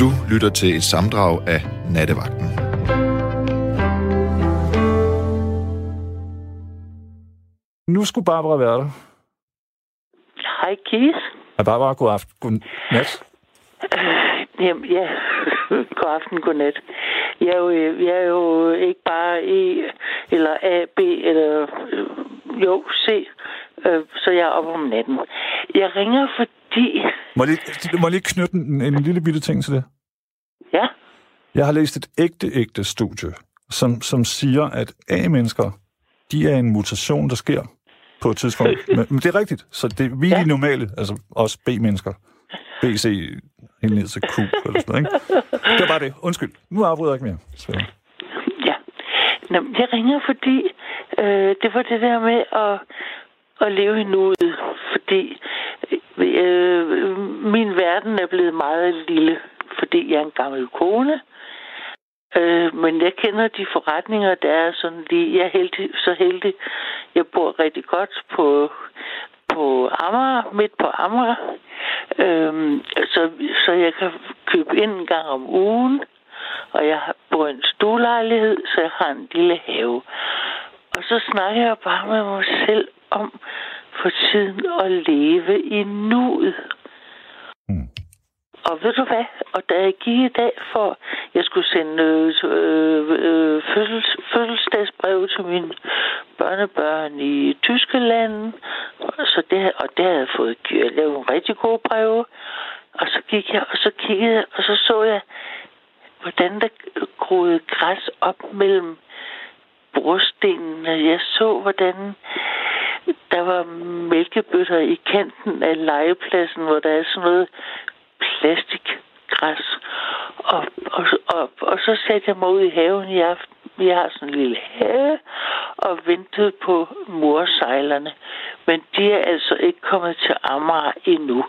Du lytter til et samdrag af Nattevagten. Nu skulle Barbara være der. Hej, Kis. Hej Barbara, god aften. God nat. Jamen, ja. god aften, god nat. Jeg er jo, jeg er jo ikke bare E, eller A, B, eller øh, jo, C. Øh, så jeg er oppe om natten. Jeg ringer, fordi... Må jeg lige, må jeg lige knytte en, en lille bitte ting til det? Ja, Jeg har læst et ægte, ægte studie, som, som siger, at A-mennesker, de er en mutation, der sker på et tidspunkt. Men, men det er rigtigt. Så det, vi er Ja. de normale, altså os B-mennesker. B, C, helt ned til Q, eller sådan noget, ikke? Det var bare det. Undskyld. Nu afbryder jeg ikke mere. Så. ja. Nå, jeg ringer, fordi øh, det var det der med at, at leve i nuet. Fordi øh, min verden er blevet meget lille, fordi jeg er en gammel kone. Øh, men jeg kender de forretninger, der er sådan lige... Jeg er heldig, så heldig. Jeg bor rigtig godt på, på Amager, midt på Amager. Øh, så, så jeg kan købe ind en gang om ugen. Og jeg har- bor i en stuelejlighed, så jeg har en lille have. Og så snakker jeg bare med mig selv om for tiden at leve i nuet. Mm. Og ved du hvad? Og da jeg gik i dag for, jeg skulle sende øh, øh, øh, fødsels, fødselsdagsbrev til mine børnebørn i Tyskland, så det, og det havde jeg fået jeg lavet nogle rigtig gode breve. Og så gik jeg, og så kiggede jeg, og så så jeg, hvordan der groede græs op mellem brostenene. Jeg så, hvordan der var mælkebøtter i kanten af legepladsen, hvor der er sådan noget plastikgræs. Og, og, og, og så satte jeg mig ud i haven i aften. Vi har sådan en lille have, og ventede på morsejlerne. Men de er altså ikke kommet til Amager endnu.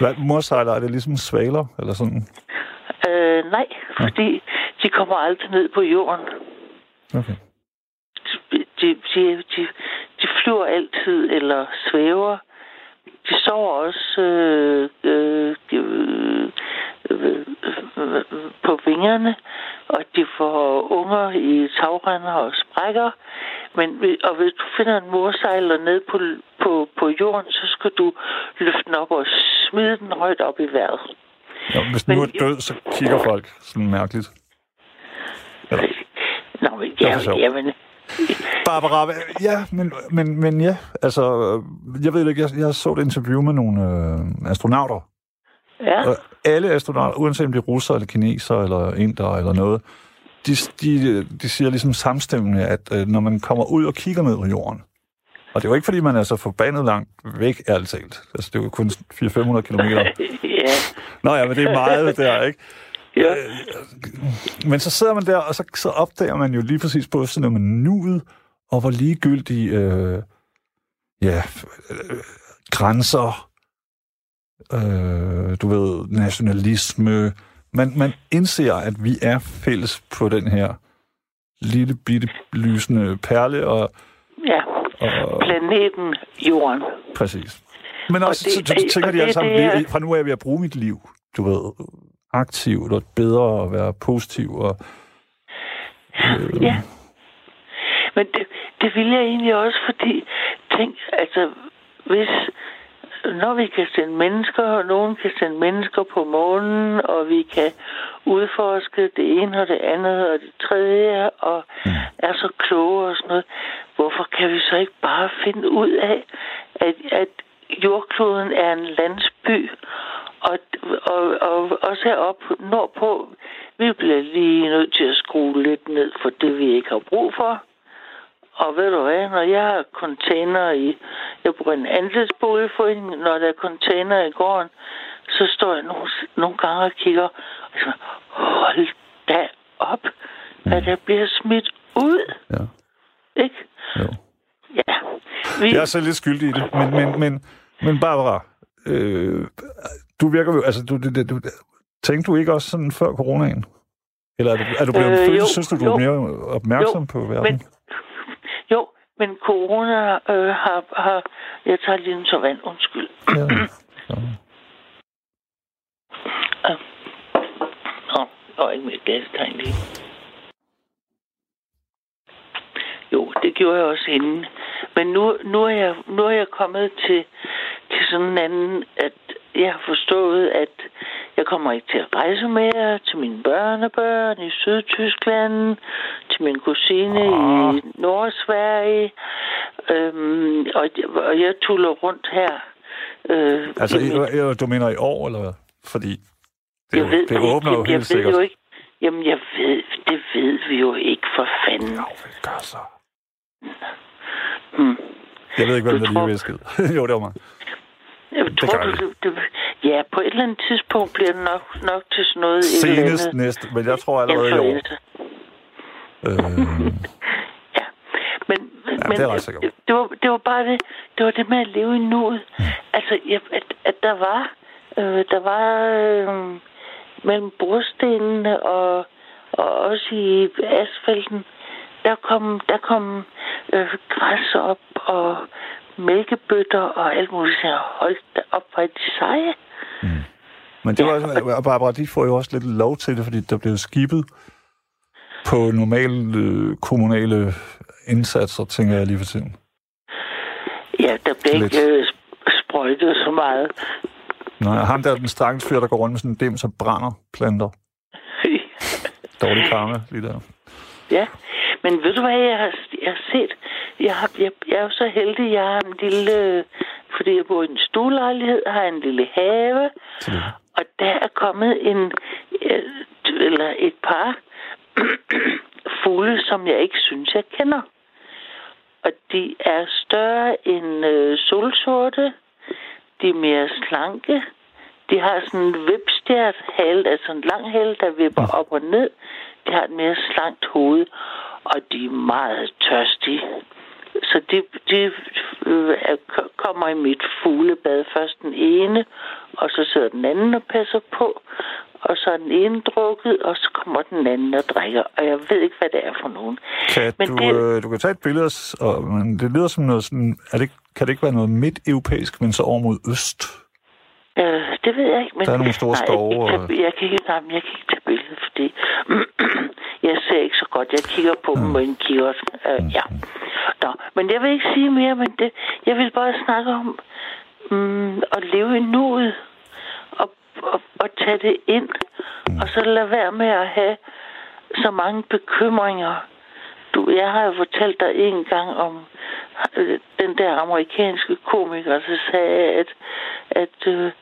Hvad, morsejler, er det ligesom svaler, eller sådan? Øh, nej, fordi de kommer aldrig ned på jorden. Okay. De, de, de, de, flyver altid eller svæver. De sover også øh, øh, øh, øh, øh, på vingerne, og de får unger i tagrender og sprækker. Men og hvis du finder en morsejler ned på, på, på jorden, så skal du løfte den op og smide den højt op i vejret. Ja, hvis den nu er Men- død, så kigger folk sådan mærkeligt. Eller, Nå, men, er ja, jamen, Barbara, ja, men, men, men ja, altså, jeg ved ikke, jeg, jeg så et interview med nogle øh, astronauter, ja. og alle astronauter, uanset om de er russere eller kinesere eller inder eller noget, de, de, de siger ligesom samstemmende, at øh, når man kommer ud og kigger ned på jorden, og det er jo ikke, fordi man er så forbandet langt væk, ærligt talt. Altså, det er jo kun 400-500 kilometer. ja. Nå ja, men det er meget der, ikke? Ja. Men så sidder man der, og så, så opdager man jo lige præcis både sådan noget med nuet, og hvor ligegyldige øh, ja, øh, grænser, øh, du ved, nationalisme. Man, man indser, at vi er fælles på den her lille bitte lysende perle, og, ja. og Planeten Jorden. præcis. Men også, det- så, så, tænker og de alle det- sammen, det er- "Vi- fra nu af vil jeg bruge mit liv, du ved, aktivt og bedre at være positiv og øh, Ja. Men det, det vil jeg egentlig også, fordi, tænk, altså, hvis, når vi kan sende mennesker, og nogen kan sende mennesker på månen, og vi kan udforske det ene og det andet og det tredje, og er så kloge og sådan noget, hvorfor kan vi så ikke bare finde ud af, at, at jordkloden er en landsby, og, og, og også heroppe nordpå, vi bliver lige nødt til at skrue lidt ned for det, vi ikke har brug for. Og ved du hvad, når jeg har container i, jeg bruger en andelsboligforening, når der er container i gården, så står jeg nogle, nogle gange og kigger, og så, hold da op, hvad der bliver smidt ud, ja, ikke? jo. Ja. Vi, Jeg er så lidt skyldig i det, men, men, men, men Barbara, øh, du virker jo, altså, du, du, du, tænkte du ikke også sådan før coronaen? Eller er du, er du blevet, Øh, jo, synes du, du jo. er mere opmærksom Jo, på verden? men, jo, men corona øh, har, har... Jeg tager lige en så vand, undskyld. Ja, så. ikke mere gastegn lige. Jo, det gjorde jeg også inden. Men nu, nu, er, jeg, nu er jeg kommet til, til sådan en anden, at jeg har forstået, at jeg kommer ikke til at rejse mere til mine børnebørn i Sydtyskland, til min kusine oh. i Nordsverige, øhm, og, og jeg tuller rundt her. Øh, altså, i, du mener i år, eller hvad? Fordi det, jeg ved, det åbner jo helt jeg sikkert. Jo ikke, jamen, jeg ved, det ved vi jo ikke for fanden. Jo, det gør så. Jeg ved ikke, hvad der lige viskede. jo, det var mig. Jeg tror, det du, det, ja, på et eller andet tidspunkt bliver det nok, nok til sådan noget... Senest næste, men jeg tror allerede i år. Øh... ja, men, ja, men det, er det, var, det var bare det, det var det med at leve i nuet. Mm. Altså, ja, at, at der var, øh, der var øh, mellem brostenene og, og også i asfalten, der kom, der kom øh, græs op og mælkebøtter og alt muligt. Så holdt op, hvor de seje. Mm. Men det var, ja. Barbara, de får jo også lidt lov til det, fordi der blev skibet på normale øh, kommunale indsatser, tænker jeg lige for tiden. Ja, der blev lidt. ikke øh, sprøjtet så meget. Nej, ham der er den stakkels fyr, der går rundt med sådan en dem, så brænder planter. Dårlig karma, lige der. Ja, men ved du hvad, jeg har, jeg har set? Jeg, har, jeg, jeg er jo så heldig, jeg har en lille... Fordi jeg bor i en stuelejlighed, har en lille have. Mm. Og der er kommet en... Eller et par fugle, som jeg ikke synes, jeg kender. Og de er større end øh, solsorte. De er mere slanke. De har sådan en vipstjert hale, altså en lang hale, der vipper op og ned. De har et mere slankt hoved og de er meget tørstige. Så de, de øh, kommer i mit fuglebad først den ene, og så sidder den anden og passer på, og så er den ene drukket, og så kommer den anden og drikker, og jeg ved ikke, hvad det er for nogen. Kan men du, det, øh, du kan tage et billede, og, det lyder som noget sådan, er det, kan det ikke være noget midt-europæisk, men så over mod øst? Øh, det ved jeg ikke. Men, der er nogle store nej, skove. Jeg, jeg, jeg, jeg, kan ikke, nej, jeg kan ikke tage billedet, fordi jeg ser ikke så godt. Jeg kigger på mm. dem med en kiosk. Øh, mm. Ja. Nå, men jeg vil ikke sige mere, men det, jeg vil bare snakke om mm, at leve i nuet og, og, og tage det ind. Mm. Og så lade være med at have så mange bekymringer. Du, jeg har jo fortalt dig en gang om øh, den der amerikanske komiker, der sagde, at, at øh,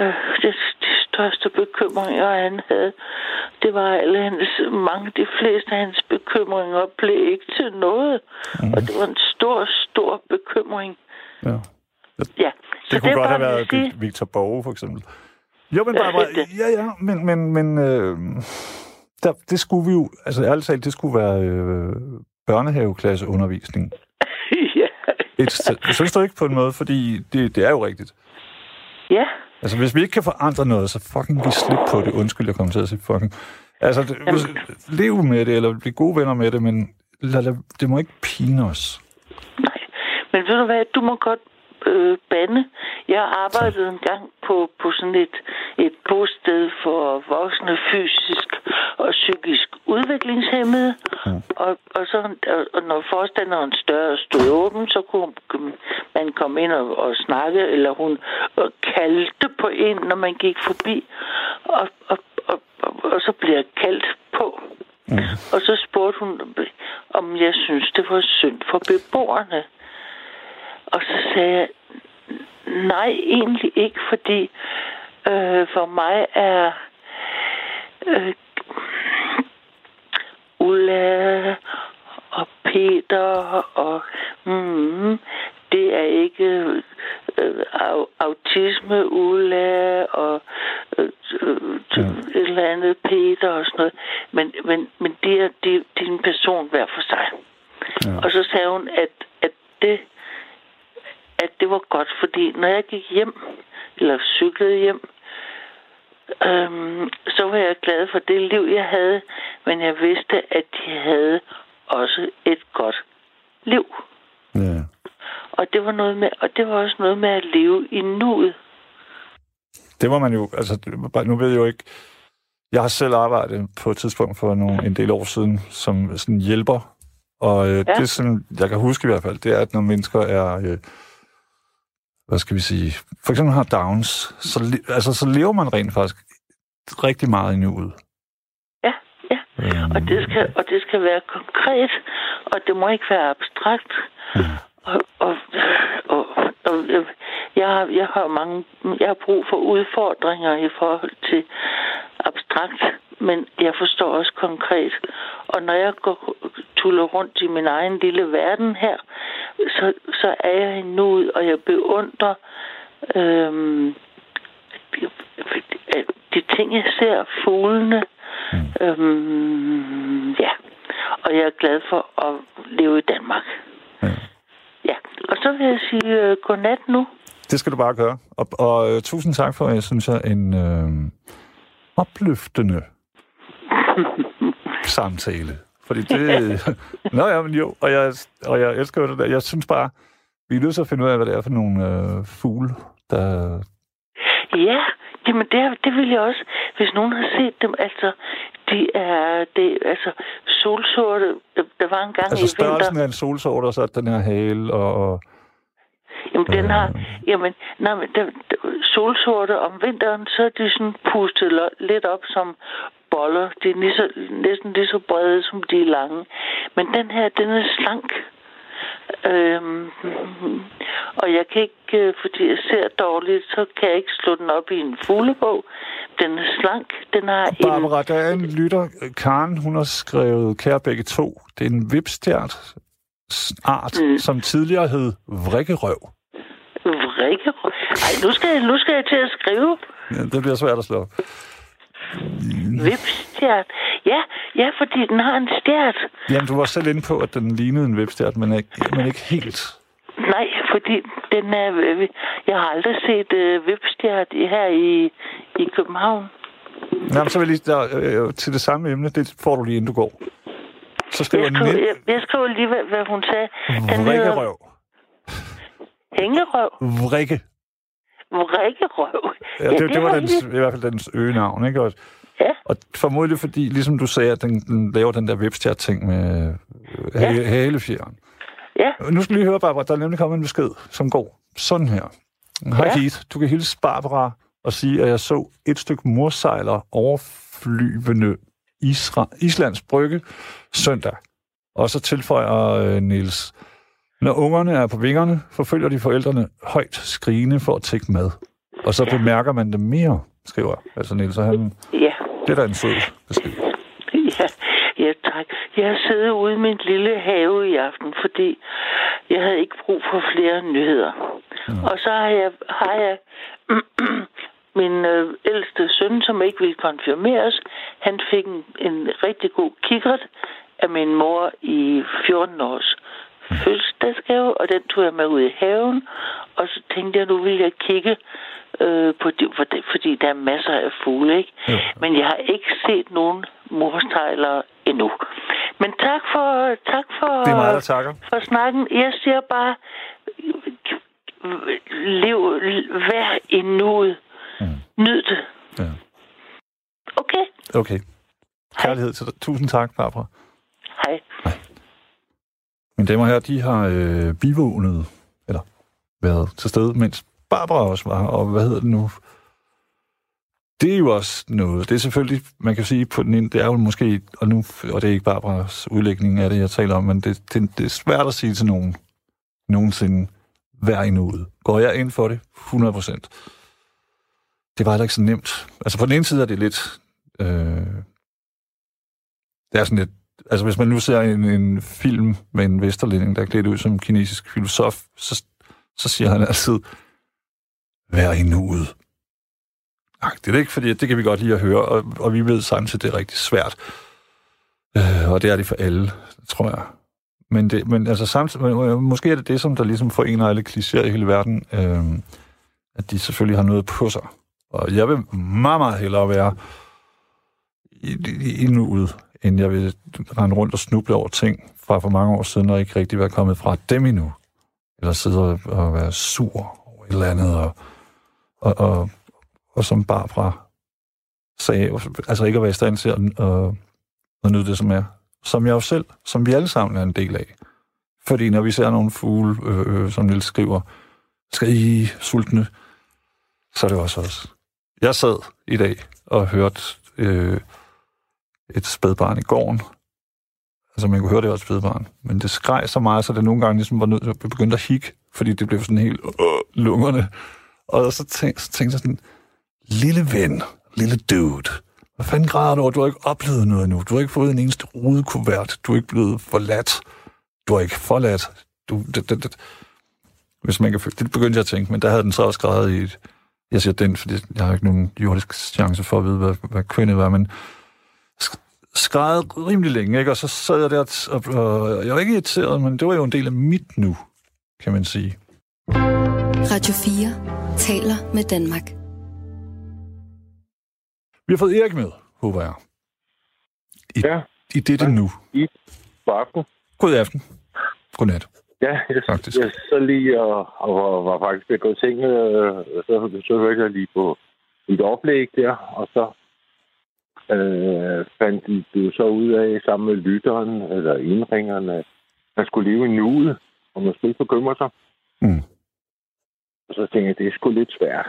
øh, det, de største bekymringer, han havde, det var alle hans, mange, de fleste af hans bekymringer blev ikke til noget. Mm. Og det var en stor, stor bekymring. Ja. Ja. Det så kunne det godt have været sige... Victor Borge, for eksempel. Jo, men bare, bare ja, ja, men, men, men øh, der, det skulle vi jo, altså ærligt talt, det skulle være øh, børnehaveklasseundervisning. ja. Et, synes du ikke på en måde, fordi det, det er jo rigtigt. Ja. Altså, hvis vi ikke kan forandre noget, så fucking vi slip på det. Undskyld, jeg kommer til at sige fucking. Altså, det, lev med det, eller blive gode venner med det, men lad, lad, det må ikke pine os. Nej, men ved du hvad, du må godt øh, bande. Jeg arbejdede en gang på, på sådan et, et bosted for voksne fysisk og psykisk udviklingshemmede. Mm. Og, og, så, og når forstanderen større stod åben, så kunne man komme ind og, og snakke, eller hun og kaldte på en, når man gik forbi. Og, og, og, og, og så blev jeg kaldt på. Mm. Og så spurgte hun, om jeg synes, det var synd for beboerne. Og så sagde jeg, nej, egentlig ikke, fordi øh, for mig er øh, Ulla og Peter og mm, det er ikke øh, autisme Ulla og øh, ja. et eller andet Peter og sådan noget. Men, men, men det er, det, det er en person hver for sig. Ja. Og så sagde hun, at, at det at det var godt, fordi når jeg gik hjem, eller cyklede hjem, øhm, så var jeg glad for det liv, jeg havde, men jeg vidste, at de havde også et godt liv. Ja. Og det var noget med, og det var også noget med at leve i nuet. Det var man jo, altså, nu ved jeg jo ikke, Jeg har selv arbejdet på et tidspunkt for nogle, en del år siden som sådan hjælper. Og øh, ja. det, som jeg kan huske i hvert fald, det er, at når mennesker er... Øh, hvad skal vi sige, for eksempel har Downs, så, altså, så lever man rent faktisk rigtig meget i nuet. Ja, ja. Øhm. Og, det skal, og det skal være konkret, og det må ikke være abstrakt. Mm. Og, og, og, og jeg, har, jeg har mange, jeg har brug for udfordringer i forhold til abstrakt, men jeg forstår også konkret. Og når jeg går tuller rundt i min egen lille verden her, så, så er jeg i nuet, og jeg beundrer øhm, de, de ting, jeg ser, fuglene. Mm. Øhm, ja, og jeg er glad for at leve i Danmark. Mm. Ja, og så vil jeg sige uh, godnat nu. Det skal du bare gøre. Og, og uh, tusind tak for, jeg synes, jeg en uh, opløftende samtale. Fordi det... Nå ja, men jo, og jeg, og jeg elsker jo det der. Jeg synes bare, vi er nødt til at finde ud af, hvad det er for nogle øh, fugle, der... Ja, jamen det, det vil jeg også. Hvis nogen har set dem, altså, de er, det, altså, solsorte, der var en gang altså, i vinter... Altså størrelsen af en solsorte, og så den her hale, og... og Jamen, den har... Øh. Jamen, nej, men den, solsorte om vinteren, så er de sådan pustet lidt op som boller. De er lige så, næsten lige så brede, som de er lange. Men den her, den er slank. Øhm, og jeg kan ikke, øh, fordi jeg ser dårligt, så kan jeg ikke slå den op i en fuglebog. Den er slank. Den har Barbara, en... der er en lytter, Karen, hun har skrevet Kære begge to. Det er en vipstjert art, mm. som tidligere hed vrikkerøv. Vrikkerøv? Ej, nu skal, jeg, nu skal jeg til at skrive. Ja, det bliver svært at slå. Vipstjert. Ja, ja, fordi den har en stjert. Jamen, du var selv inde på, at den lignede en vipstjert, men ikke, men ikke helt. Nej, fordi den er... Jeg har aldrig set uh, vipstjert her i, i København. Jamen, så vil jeg lige der, øh, til det samme emne. Det får du lige, inden du går. Så skriver jeg, skriver, jeg, jeg skriver lige, hvad, hvad hun sagde. Den Vrikkerøv. Hængerøv? Vrikke. Vrikkerøv. Ja, det, det, var dens, i hvert fald dens øgenavn, ikke også? Ja. Og formodentlig fordi, ligesom du sagde, at den, den laver den der webstjert-ting med øh, ja. halefjeren. Ja. Nu skal vi lige høre, Barbara, der er nemlig kommet en besked, som går sådan her. Hej ja. Keith, du kan hilse Barbara og sige, at jeg så et stykke morsejler overflyvende Isra, Islands Brygge søndag. Og så tilføjer øh, Niels, når ungerne er på vingerne, forfølger de forældrene højt skrigende for at tække mad. Og så ja. bemærker man det mere, skriver altså Niels. Han, ja. Det er da en sød besked. Ja, ja, tak. Jeg har siddet ude i min lille have i aften, fordi jeg havde ikke brug for flere nyheder. Ja. Og så har jeg, har jeg min øh, ældste søn, som ikke ville konfirmeres, han fik en, en rigtig god kikkert af min mor i 14 års fødselsdagsgave, og den tog jeg med ud i haven, og så tænkte jeg, nu vil jeg kigge øh, på det, for det, fordi der er masser af fugle, ikke? Ja. Men jeg har ikke set nogen morstejlere endnu. Men tak for, tak for, det er meget, der takker. for snakken. Jeg siger bare, lev, vær i nuet. Mm. Nyd det. Ja. Okay. Okay. Kærlighed til dig. Tusind tak, Barbara. Hej. Hej. Mine damer og herrer, de har øh, bivånet, eller været til stede, mens Barbara også var, og hvad hedder det nu? Det er jo også noget. Det er selvfølgelig, man kan sige, på den ene, det er jo måske, og nu, og det er ikke Barbaras udlægning af det, jeg taler om, men det, det, det er svært at sige til nogen, nogensinde, hver en ud. Går jeg ind for det? 100 procent. Det var heller ikke så nemt. Altså på den ene side er det lidt, øh, det er sådan lidt altså hvis man nu ser en, en film med en vesterlænding, der er klædt ud som kinesisk filosof, så, så siger han altid, vær i nuet. Ach, det er ikke, fordi det kan vi godt lide at høre, og, og vi ved samtidig, det er rigtig svært. Øh, og det er det for alle, tror jeg. Men, det, men altså samtidig, øh, måske er det det, som der ligesom forener alle klichéer i hele verden, øh, at de selvfølgelig har noget på sig. Og jeg vil meget, meget hellere være i, i, i nuet, end jeg vil rende rundt og snuble over ting fra for mange år siden, og ikke rigtig være kommet fra dem endnu. Eller sidde og være sur over et eller andet, og, og, og, og som fra sagde, altså ikke at være i stand til at, at, at nyde det, som er. Som jeg jo selv, som vi alle sammen er en del af. Fordi når vi ser nogle fugle, øh, øh, som Nils skriver, skal I sultne, så er det også os. Jeg sad i dag og hørte øh, et spædbarn i gården. Altså, man kunne høre, det var et spædbarn. Men det skreg så meget, så det nogle gange ligesom var nødt til at begynde at hikke, fordi det blev sådan helt øh, lungerne. Og så tænkte, så tænkte jeg sådan, lille ven, lille dude, hvad fanden græder du over? Du har ikke oplevet noget endnu. Du har ikke fået en eneste rudekuvert. Du er ikke blevet forladt. Du er ikke forladt. Du, det, det, det. Hvis man kan, det begyndte jeg at tænke, men der havde den så også skrevet i et, jeg siger den, fordi jeg har ikke nogen jordisk chance for at vide, hvad, hvad kvinde var, men skrevet rimelig længe, ikke? og så sad jeg der, og, og jeg var ikke irriteret, men det var jo en del af mit nu, kan man sige. Radio 4 taler med Danmark. Vi har fået Erik med, håber jeg. I, Ja. I dette nu. I god aften. God aften. Godnat. Ja, jeg, Faktisk. jeg så lige og, og var, var faktisk ved at gå i seng, øh, så, så hørte jeg lige på et oplæg der, og så øh, fandt de jo så ud af sammen med lytteren, eller indringeren, at man skulle leve i nuet, og man skulle ikke bekymre sig. Mm. Og så tænkte jeg, det er sgu lidt svært.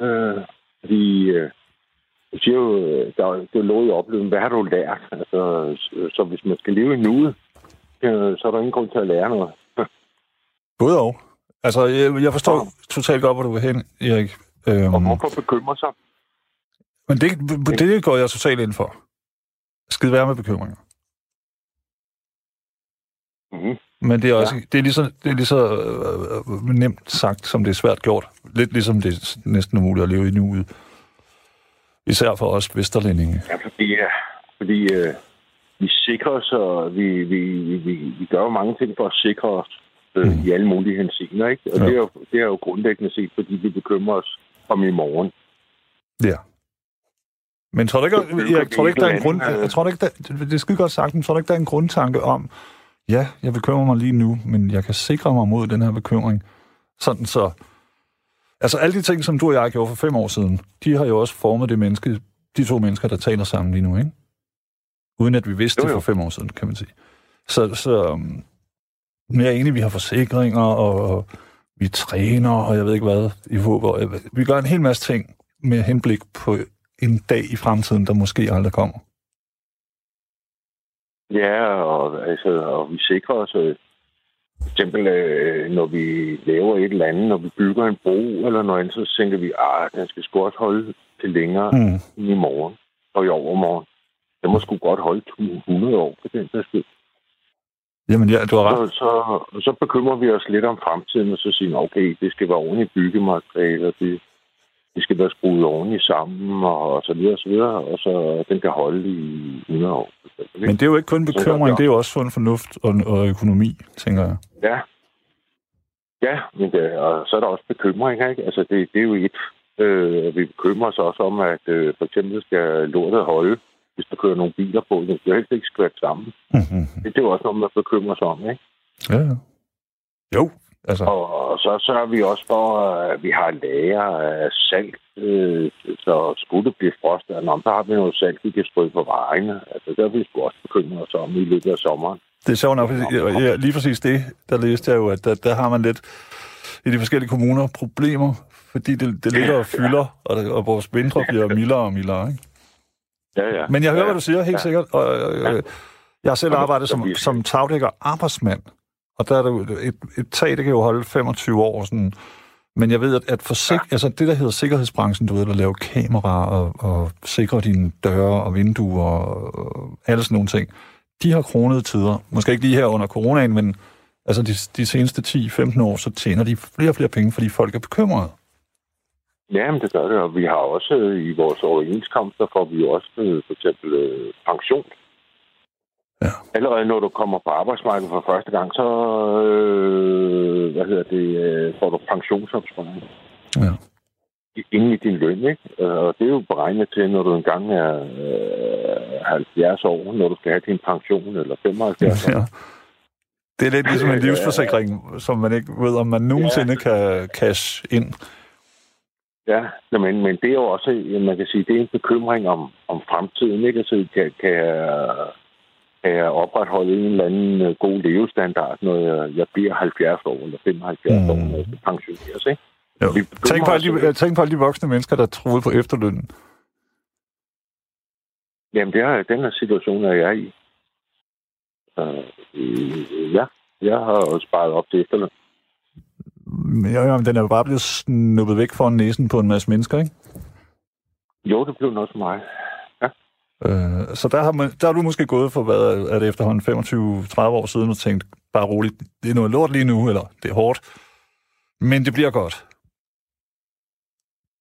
Øh, fordi øh, jeg siger jo, øh, der, det lå i oplevelsen, hvad har du lært? Altså, så, så hvis man skal leve i nuet, øh, så er der ingen grund til at lære noget. Både og. Altså, jeg, jeg forstår totalt godt, hvor du vil hen, Erik. Øhm, Og hvorfor bekymre sig? Men det, det går jeg totalt ind for. Skid være med bekymringer. Mm-hmm. Men det er også det er lige så, det er lige så øh, øh, nemt sagt, som det er svært gjort. Lidt ligesom det er næsten umuligt at leve i nuet. Især for os vesterlændinge. Ja, fordi, ja, fordi øh, vi sikrer os, og vi, vi, vi, vi gør jo mange ting for at sikre os øh, mm. i alle mulige hensigner, ikke? Og Ja. ja. det, er jo, det er jo grundlæggende set, fordi vi bekymrer os om i morgen. Ja. Men tror du ikke, jeg, vi tror ikke, der er en grund, jeg tror ikke, der, det er skide godt sagt, men tror du ikke, der er en grundtanke om, ja, jeg bekymrer mig lige nu, men jeg kan sikre mig mod den her bekymring. Sådan så, altså alle de ting, som du og jeg gjorde for fem år siden, de har jo også formet det menneske, de to mennesker, der taler sammen lige nu, ikke? Uden at vi vidste Jo, det for fem år siden, kan man sige. Så, så men jeg er enig, vi har forsikringer, og, og vi træner, og jeg ved ikke hvad, i håb, og vi gør en hel masse ting med henblik på en dag i fremtiden, der måske aldrig kommer. Ja, og, altså, og vi sikrer os, øh, for eksempel øh, når vi laver et eller andet, når vi bygger en bro eller noget andet, så tænker vi, at den skal sgu også holde til længere Mm. end i morgen og i overmorgen. Den må sgu godt holde 100 år på den der skyld. Jamen ja, du har ret. Så, så, så bekymrer vi os lidt om fremtiden, og så siger vi, okay, det skal være ordentligt byggematerialer, det, det skal være skruet ordentligt sammen, og, så videre, og så videre, og så den kan holde i 100 år. Men det er jo ikke kun bekymring, det er jo også sund fornuft og, og økonomi, tænker jeg. Ja. Ja, men det, og så er der også bekymring, ikke? Altså, det, det er jo et. Øh, vi bekymrer os også om, at øh, for eksempel skal lortet holde, hvis der kører nogle biler på. Det skal helst ikke skvært sammen. Mhm. Det, det er jo også noget, man bekymrer sig om, ikke? ja. Jo, altså. Og, og så sørger vi også for, at vi har lager af salt, øh, så skulle det blive frost, og så har vi noget salt, vi kan strø på vejene. Altså, der vi sgu også bekymret os om i løbet af sommeren. Det er sjovt nok, fordi, ja, lige præcis det, der læste jeg jo, at der, der har man lidt i de forskellige kommuner problemer, fordi det, det ligger og fylder, og, og vores vintre bliver mildere og mildere. Ikke? Ja, ja. Men jeg hører, ja. hvad du siger, helt Ja. sikkert. Og, øh, jeg har selv Ja, arbejdet som, som tagdækker arbejdsmand, og der er det et, et tag, det kan jo holde 25 år. Sådan. Men jeg ved, at, at forsik, ja. altså det, der hedder sikkerhedsbranchen, du ved, der laver kameraer og, og sikrer dine døre og vinduer og, og alle sådan nogle ting, de har kronede tider. Måske ikke lige her under coronaen, men altså de, de seneste 10-15 år, så tjener de flere og flere penge, fordi folk er bekymrede. Ja, men det gør det, og vi har også øh, i vores overenskomster, får vi jo også øh, for eksempel øh, pension. Ja. Allerede når du kommer på arbejdsmarkedet for første gang, så øh, hvad hedder det, øh, får du pensionsopsparing Ja. inden i din løn, ikke? Øh, Og det er jo beregnet til, når du engang er øh, 70 år, når du skal have din pension, eller 75 år. Ja. Det er lidt ligesom en livsforsikring, som man ikke ved, om man nogensinde kan cash ind. Ja, men, men det er jo også, man kan sige, det er en bekymring om, om fremtiden, ikke? Altså, kan, kan, kan jeg opretholde en eller anden øh, god levestandard, når jeg, jeg bliver 70 år eller 75 mm. år, når jeg pensioneres, ikke? Jo. Tænk på, alle de, tænk på alle de voksne mennesker, der troede på efterlønnen. Jamen, det er, den her situation er jeg i. Uh, ja, jeg har jo sparet op til efterløn. Men jo, jo, men den er jo bare blevet snuppet væk foran næsen på en masse mennesker, ikke? Jo, det blev noget for mig. Øh, så der har, man, der har du måske gået for, hvad er det efterhånden, 25-30 år siden, og tænkt, bare roligt, det er noget lort lige nu, eller det er hårdt, men det bliver godt.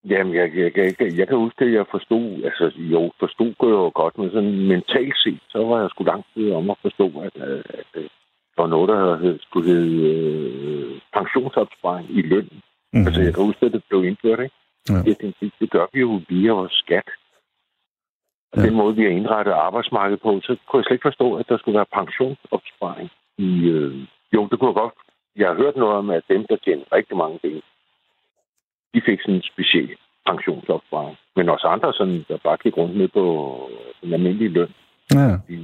Jamen, jeg, jeg, jeg, jeg, jeg kan huske, at jeg forstod, altså jo, forstod jeg jo godt, men sådan mentalt set, så var jeg sgu langt tid om at forstå, at, at, at der var noget, der skulle hedde øh, pensionsopsparing i løn. Mhm. Mm-hmm. Altså, jeg kan huske, at det blev indført, ikke? Ja. Det, det, det gør vi jo via vores skat. Og Ja. den måde, vi har indrettet arbejdsmarkedet på, så kunne jeg slet ikke forstå, at der skulle være pensionsopsparing. I, øh, jo, det kunne jeg godt. Jeg har hørt noget om, at dem, der tjener rigtig mange penge, de fik sådan en speciel pensionsopsparing. Men også andre, sådan, der bare gik rundt med på en almindelig løn, Ja. vi,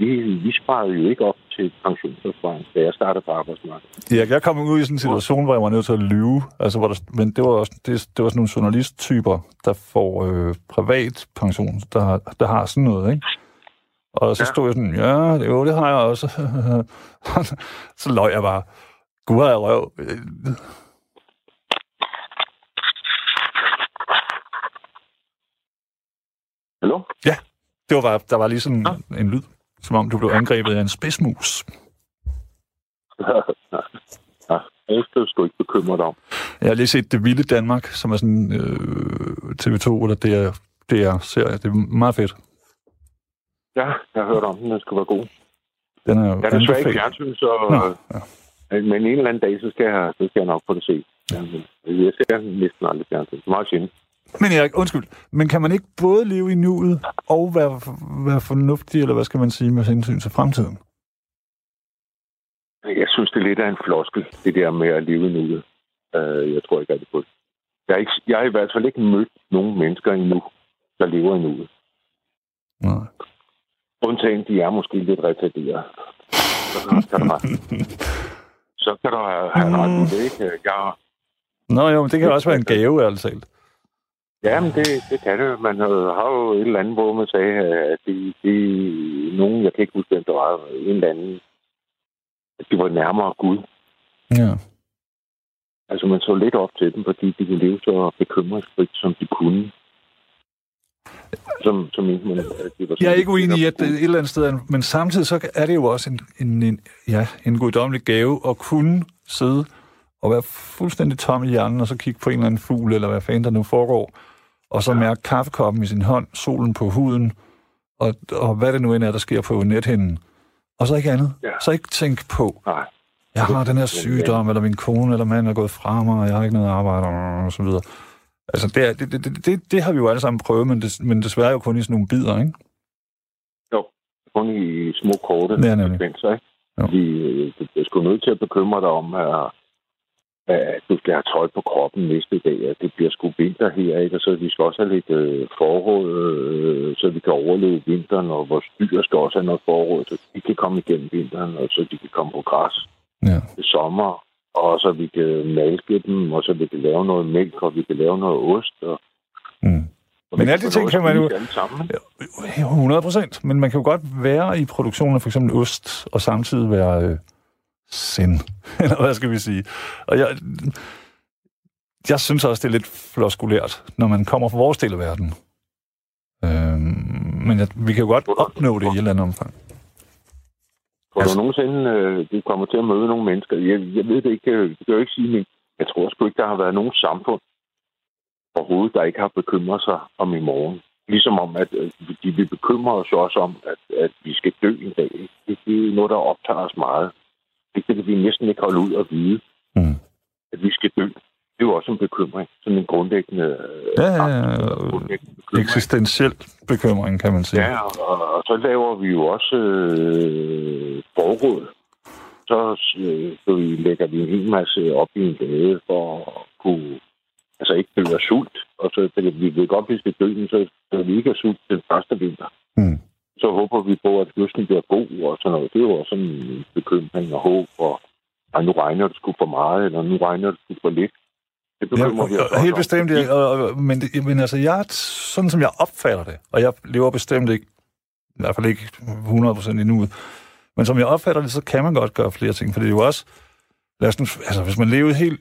vi, vi sparede jo ikke op til pensionsopsparing, da jeg startede på arbejdsmarkedet. Ja, jeg kom ud i sådan en situation, hvor jeg var nødt til at lyve. Altså, hvor der, men det var også det, det var sådan nogle journalisttyper, der får øh, privat pension, der, der har sådan noget, ikke? Og så Ja. stod jeg sådan, ja, jo, det har jeg også. så løg jeg bare. Gud jeg røv. Hallo? Det var bare, der var lige sådan en lyd, som om du blev angrebet af en spidsmus. ja, det skal du ikke bekymre dig om. Jeg har lige set Det Vilde Danmark, som er sådan øh, TV2 eller DR, DR-serie. Det er meget fedt. Ja, jeg har hørt om den, den skal være god. Den er jo Jeg er desværre ikke fjernsyn, så... Nå, ja. Men en eller anden dag, så skal jeg, så skal jeg nok få det set. Jeg ser næsten aldrig fjernsyn. Er meget sjældent. Men Erik, undskyld. Men kan man ikke både leve i nuet og være, være fornuftig, eller hvad skal man sige, med hensyn til fremtiden? Jeg synes, det er lidt af en floskel, det der med at leve i nuet. Uh, jeg tror ikke rigtig på det. Jeg har, ikke, jeg har i hvert fald ikke mødt nogen mennesker endnu, der lever i nuet. Nej. Undtagen, de er måske lidt retarderet. Så kan du have, så kan du have, have ret i det, ikke? Jeg, Nå jo, men det kan også være en gave, ærligt talt. Ja, men det, det kan det. Man har jo et eller andet, hvor man sagde, at det, det nogen, jeg kan ikke huske, hvem der var, en eller anden, at de var nærmere Gud. Ja. Altså, man så lidt op til dem, fordi de kunne leve så bekymringsfrit, som de kunne. Som, som ikke man, at de var Jeg er ikke uenig i, at det et eller andet sted, en- men samtidig så er det jo også en, en, en, ja, en guddommelig gave at kunne sidde og være fuldstændig tom i hjernen, og så kigge på en eller anden fugl, eller hvad fanden der nu foregår, og så mærke kaffekoppen i sin hånd, solen på huden, og, og hvad det nu end er, der sker på nethinden. Og så ikke andet. Ja. Så ikke tænke på, Nej. jeg har den her sygdom, eller min kone eller mand er gået fra mig, og jeg har ikke noget arbejde, og så videre. Altså, det, er, det, det, det, det, det har vi jo alle sammen prøvet, men, des, men desværre jo kun i sådan nogle bidder, ikke? Kun i små korte Ja, sekvenser, ikke? Jo. Fordi øh, du er sgu nødt til at bekymre dig om, at, at du skal have tøj på kroppen næste dag, at det bliver sgu vinter her, ikke? Og så vi skal også have lidt øh, forråd, øh, så vi kan overleve vinteren, og vores dyr skal også have noget forråd, så de kan komme igennem vinteren, og så de kan komme på græs Ja. til sommer, og så vi kan malke dem, og så vi kan lave noget mælk, og vi kan lave noget ost. Og, Mm. og Men alle de ting kan man jo- at spise alle Sammen. Ja, 100 procent. Men man kan jo godt være i produktionen af for eksempel ost, og samtidig være øh, sind. Eller hvad skal vi sige? Og jeg, jeg synes også, det er lidt floskulært, når man kommer fra vores del af verden. Øhm, men jeg, vi kan jo godt opnå det i et eller andet omfang. Tror Altså- du nogensinde, øh, du kommer til at møde nogle mennesker? Jeg, jeg ved det ikke, øh, det kan jo ikke sige, men jeg tror sgu ikke, der har været nogen samfund overhovedet, der ikke har bekymret sig om i morgen. Ligesom om, at øh, de vil bekymre os også om, at, at vi skal dø en dag. Det, det er noget, der optager os meget. Det kan vi næsten ikke holde ud og vide, Mm. at vi skal dø. Det er jo også en bekymring. Sådan en grundlæggende, øh, Ja, ja, ja. grundlæggende bekymring. Eksistentiel bekymring, kan man sige. Ja, og, og så laver vi jo også øh, forråd. Så, øh, så vi lægger vi en hel masse op i en gade for at kunne altså ikke af sult. Og så, vi ved godt, hvis vi dør, så skal vi ikke sult den første vinter. Mm. Så håber vi på, at høsten bliver god og sådan noget. Det er jo også sådan en bekymring og håb, og og nu regner det sgu for meget, eller nu regner det sgu for lidt. Det Ja, bekymrer vi os også helt bestemt, ja, men, men altså, jeg, sådan som jeg opfatter det, og jeg lever bestemt ikke, i hvert fald ikke 100% endnu, men som jeg opfatter det, så kan man godt gøre flere ting, for det er jo også, lad os nu, altså hvis man levede helt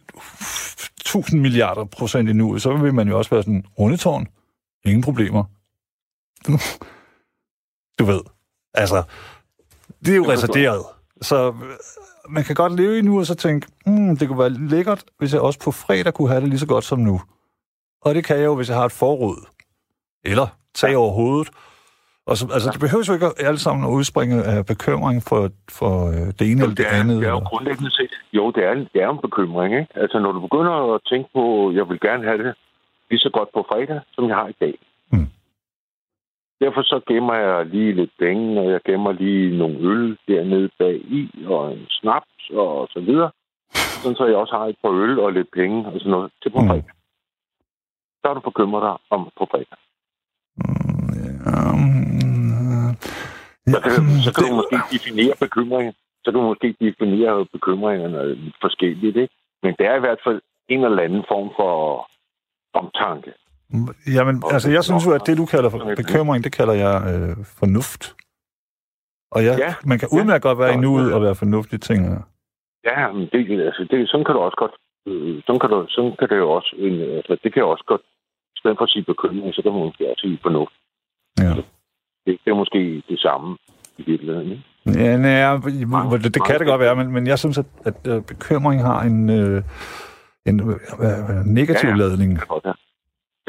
1000 milliarder procent endnu, så vil man jo også være sådan, rundetårn, ingen problemer. Du ved, altså, det er jo retarderet. Så øh, man kan godt leve i nu og så tænke, hmm, det kunne være lækkert, hvis jeg også på fredag kunne have det lige så godt som nu. Og det kan jeg jo, hvis jeg har et forråd. Eller tag over hovedet. Og så, altså, det behøver jo ikke alle sammen at udspringe af bekymring for, for øh, det ene eller det det andet. Det er jo grundlæggende set. Jo, det er, en- det er en bekymring, ikke? Altså, når du begynder at tænke på, jeg vil gerne have det lige så godt på fredag, som jeg har i dag. Mm. Derfor så gemmer jeg lige lidt penge, og jeg gemmer lige nogle øl dernede bag i, og en snaps og så videre. Sådan så jeg også har et par øl og lidt penge og sådan noget til på Mm. fredag. Så er du bekymret dig om på fredag. Um, Så kan, så kan det- du måske definere bekymringen. Så kan du måske definere bekymringerne forskelligt, ikke? Men det er i hvert fald en eller anden form for omtanke. Jamen, altså, jeg synes jo, at det, du kalder for bekymring, det kalder jeg øh, fornuft. Og jeg, Ja. man kan Ja. udmærket godt være i Ja. nuet og være fornuftig ting. ja. Ja, men det, altså, det, sådan kan du også godt... Øh, sådan, kan du, sådan kan det jo også... En, altså, det kan jo også godt... I stedet for at sige bekymring, så kan man måske også sige fornuft. Ja. Det, det er måske det samme i virkeligheden, ikke? Ja, nej, det, det kan det godt være, men, men jeg synes, at, at øh, bekymring har en, øh, en øh, øh, negativ Ja, ja. ladning. Være.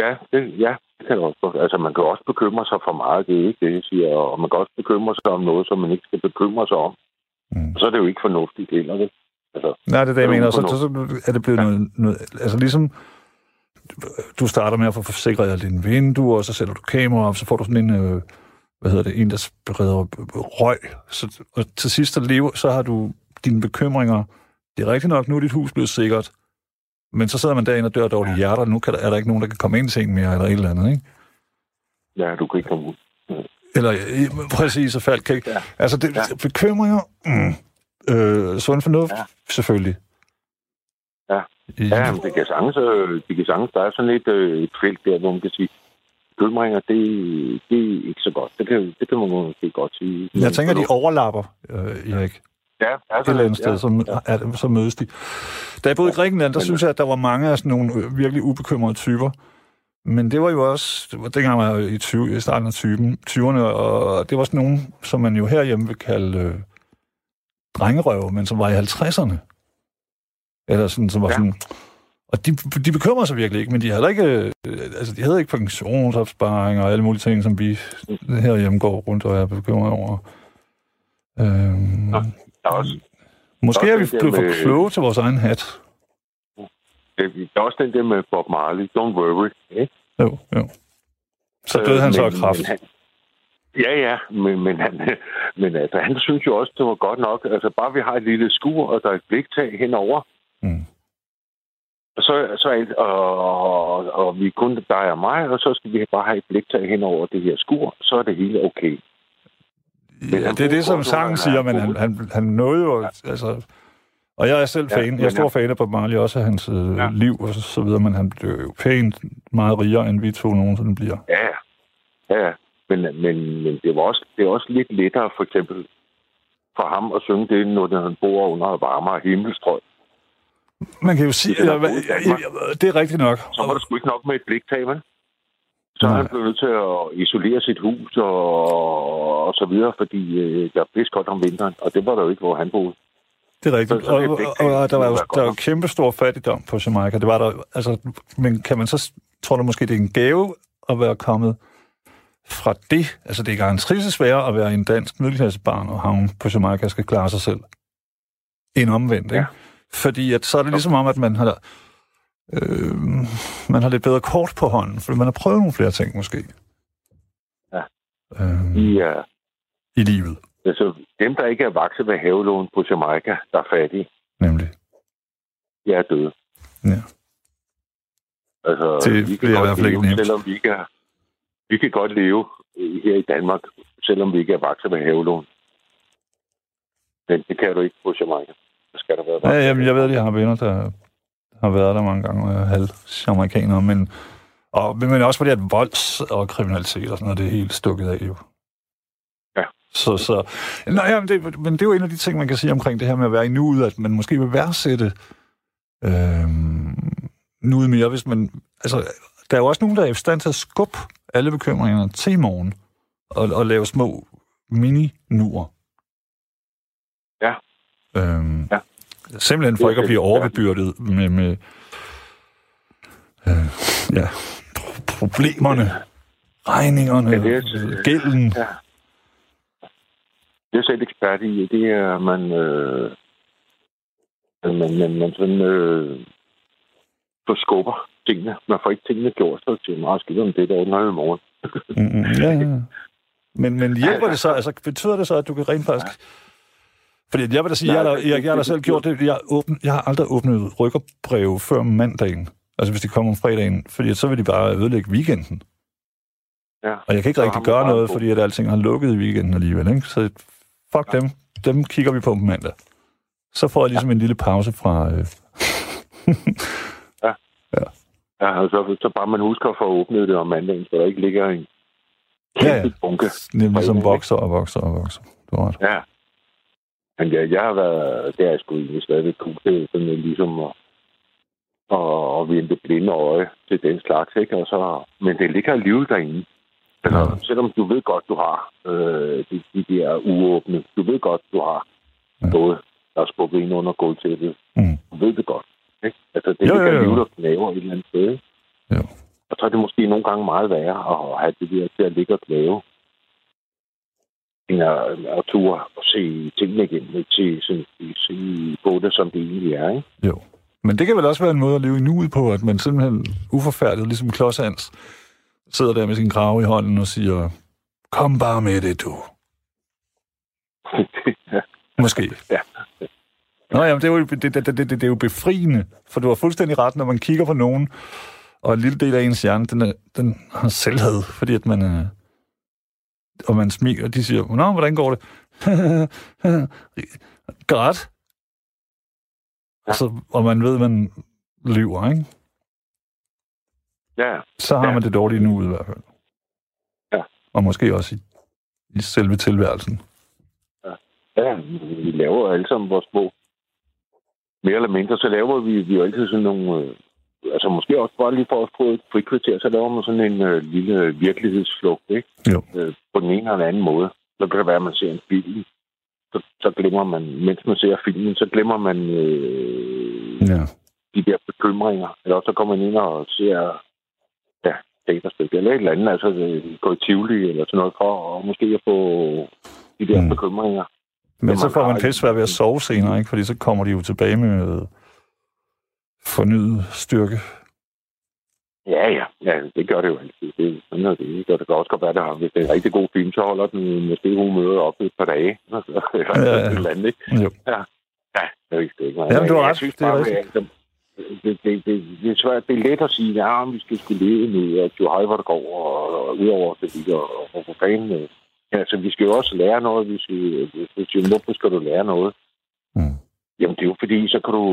Ja, det, ja, det kan det også godt. Altså, man kan også bekymre sig for meget, det er ikke det, jeg siger. Og man kan også bekymre sig om noget, som man ikke skal bekymre sig om. Mm. Og så er det jo ikke fornuftigt heller, vel? Altså, Nej, det er det, jeg Det er mener. Så, så er det blevet Ja. noget, noget... Altså ligesom, du starter med at få forsikret dine vinduer, og så sætter du kamera op, så får du sådan en... Øh, hvad hedder det, en, der spreder røg. Så, og til sidst at leve, så har du dine bekymringer. Det er rigtigt nok, nu er dit hus blevet sikkert. Men så sidder man derinde og dør af dårlige hjerter, og nu kan der, er der ikke nogen, der kan komme ind til en mere, eller et eller andet, ikke? ja, du kan ikke komme ud. Eller øh, præcis, så faldt kan ikke. Ja. Altså, det, Ja. bekymringer, mm, øh, sund fornuft, Ja. selvfølgelig. Ja. Ja, men det kan sagtens, øh, det kan sagtens. Der er sådan et, øh, et felt der, hvor man kan sige, bekymringer, det, det er ikke så godt. Det kan, det kan man måske godt sige. jeg tænker, de overlapper, øh, Erik. Ja, ja, Et eller andet sted, så, ja. er, så mødes de. Da jeg boede i Grækenland, der synes jeg, at der var mange af sådan nogle øh, virkelig ubekymrede typer. Men det var jo også, det dengang var jeg i, 20, i starten af 20, 20'erne, og det var sådan nogle, som man jo herhjemme vil kalde øh, drengerøve, men som var i 50'erne. Eller sådan, som var Ja. sådan... Og de, de bekymrede sig virkelig ikke, men de havde ikke, øh, altså de havde ikke pensionsopsparing og alle mulige ting, som vi herhjemme går rundt og er bekymret over. Øhm, Nå, Der er også, Måske Der er er vi blevet der for kloge til vores egen hat. det er også den der med Bob Marley, don't worry. Ikke? Jo, jo. Så døde han så af kraft. Men han, ja, ja, men, men, han, men altså, han synes jo også, det var godt nok. Altså, bare vi har et lille skur, og der er et bliktag henover, Mm. og så, så alt- og, og, og vi kun dig og mig, og så skal vi bare have et bliktag henover det her skur, så er det hele okay. Ja, det er det, som sangen siger, men han, han, han nåede jo... Altså, og jeg er selv Ja, fan. Jeg er men stor ja. fan af Bob Marley, også af hans øh, Ja. liv og så, så videre, men han blev jo pænt meget rigere, end vi to nogensinde bliver. Ja, ja. ja. ja. Men, men, men det, var også, det er også lidt lettere, for eksempel, for ham at synge det, når han bor under varmere himmelstrøg. Man kan jo sige... Det er Ja, ja, det er rigtigt nok. Så var det sgu ikke nok med et bliktag, vel? Så er han blevet nødt til at isolere sit hus og, og så videre, fordi øh, der er koldt om vinteren, og det var der jo ikke, hvor han boede. Det er rigtigt. Så- Og, er og, og, og der var jo der var kæmpe stor fattigdom på Jamaica. Det var der, altså, men kan man så, tror du måske, det er en gave at være kommet fra det? Altså, det er garanteret sværere at være en dansk middelklassebarn og havne på Jamaica skal klare sig selv. End omvendt, Ja. ikke? Fordi at, så er det ligesom om, at man har, øh, man har lidt bedre kort på hånden, for man har prøvet nogle flere ting, måske. Ja. Øh, De er, I livet, altså, dem, der ikke er vokset ved havelån på Jamaica, der er fattige, nemlig. de er døde. Ja. Altså, Det vi kan bliver i godt hvert fald ikke leve, nemt. Selvom vi ikke er, vi kan godt leve øh, her i Danmark, selvom vi ikke er vokset med havelån. Men det kan du ikke på Jamaica. Så skal der være Ja, jamen, jeg ved, at jeg har venner, der har været der mange gange, og er halv amerikanere, men, og, men men også fordi, at volds og kriminalitet og sådan noget, det er helt stukket af jo. Ja. Så, så, nej, jamen, det, men det er jo en af de ting, man kan sige omkring det her med at være i nuet, at man måske vil værdsætte øh, nuet mere, hvis man, altså, der er jo også nogen, der er i stand til at skubbe alle bekymringerne til morgen, og, og lave små mini-nuer. Ja. Øhm, Ja. Simpelthen for ikke at blive ja. overbebyrdet med, med øh, ja, pro- problemerne, regningerne, Ja, det er- gælden. Ja. Det er selv ekspert i. Det er, man, øh, man, man, man sådan, øh, forskubber tingene. Man får ikke tingene gjort, så det er meget skidt om det, der ordner i morgen. Mm-mm. Ja, ja. Men, men hjælper det så, altså betyder det så, at du kan rent faktisk... Fordi jeg vil da sige, Nej, jeg, det- jeg, jeg har da selv gjort det, jeg, åbn, jeg har aldrig åbnet rykkerbreve før mandagen. Altså hvis de kommer om fredagen, fordi så vil de bare ødelægge weekenden. Ja. Og jeg kan ikke rigtig gøre noget, fordi at alting har lukket i weekenden alligevel. Ikke? Så fuck dem. Dem kigger vi på på mandag. Så får jeg ligesom en lille pause fra... Øh... Ja, og så, så bare man husker for at åbne det om mandagen, så der ikke ligger en Ja, ja. kæmpe bunke. Nemlig som vokser og vokser og vokser. Du har ret. Ja. Men jeg, jeg har været, det er jeg sgu egentlig stadigvæk cool til, sådan ligesom at, og vende det blinde øje til den slags, ikke? Og så, men det ligger alligevel derinde. Altså, Ja. selvom du ved godt, du har øh, de, de der uåbne, du ved godt, du har Ja. noget, der er skubbet ind under gulvtæppet. Mm. Du ved det godt. Ikke? Altså, det Jo, ligger jo, jo. alligevel og knaver et eller andet sted. Ikke? Jo. Og så er det måske nogle gange meget værre at have det der til at ligge og knæve, end at, at ture og se tingene igen, til sådan, se på det, som det egentlig er. Ikke? Jo. Men det kan vel også være en måde at leve i nuet på, at man simpelthen uforfærdet, ligesom klodshands, sidder der med sin krave i hånden og siger, kom bare med det, du. ja. Måske. Ja. Nå, jamen, det er, jo, det, det, det, det, det er jo befriende, for du har fuldstændig ret, når man kigger på nogen, og en lille del af ens hjerne, den, er, den har selvhed, fordi at man er... Og man smiler, og de siger, Nå, hvordan går det? Godt. Ja. Så, og man ved, man lyver, ikke? ja, Så har Ja. man det dårligt nu i hvert fald. Ja. Og måske også i, i selve tilværelsen. ja, vi laver alle sammen vores små. Mere eller mindre, så laver vi, vi jo altid sådan nogle... Øh, altså måske også bare lige for at få et frikvarter, så laver man sådan en øh, lille virkelighedsflugt, ikke? Jo. øh, på den ene eller den anden måde. Så kan det være, at man ser en film, så, så glemmer man, mens man ser filmen, så glemmer man øh, Ja. de der bekymringer. Eller også så kommer man ind og ser ja, teaterspil eller et eller andet, altså øh, gå i Tivoli eller sådan noget, for at måske få de der Mm. bekymringer. Men så får man pisse ved at sove senere, ikke? Fordi så kommer de jo tilbage med fornyet styrke. Ja, ja, ja, det gør det jo altid. Det, sådan er det. Og det kan også godt være, at hvis det er en rigtig god film, så holder den måske humøret op et par dage. Eller Ja, ja, ja. eller andet, ikke? Jo. Ja, ved det ikke. Jamen, du har ret. Synes Det er bare, at, det, det, det, det, er svært. Det er let at sige, ja, vi skal skulle leve nu, og jo hej, hvor det går, og, og udover det ligger, og, og fanden. øh, Altså, vi skal jo også lære noget, hvis vi, hvis vi hvorfor skal du lære noget? Jamen, det er jo fordi, så kan du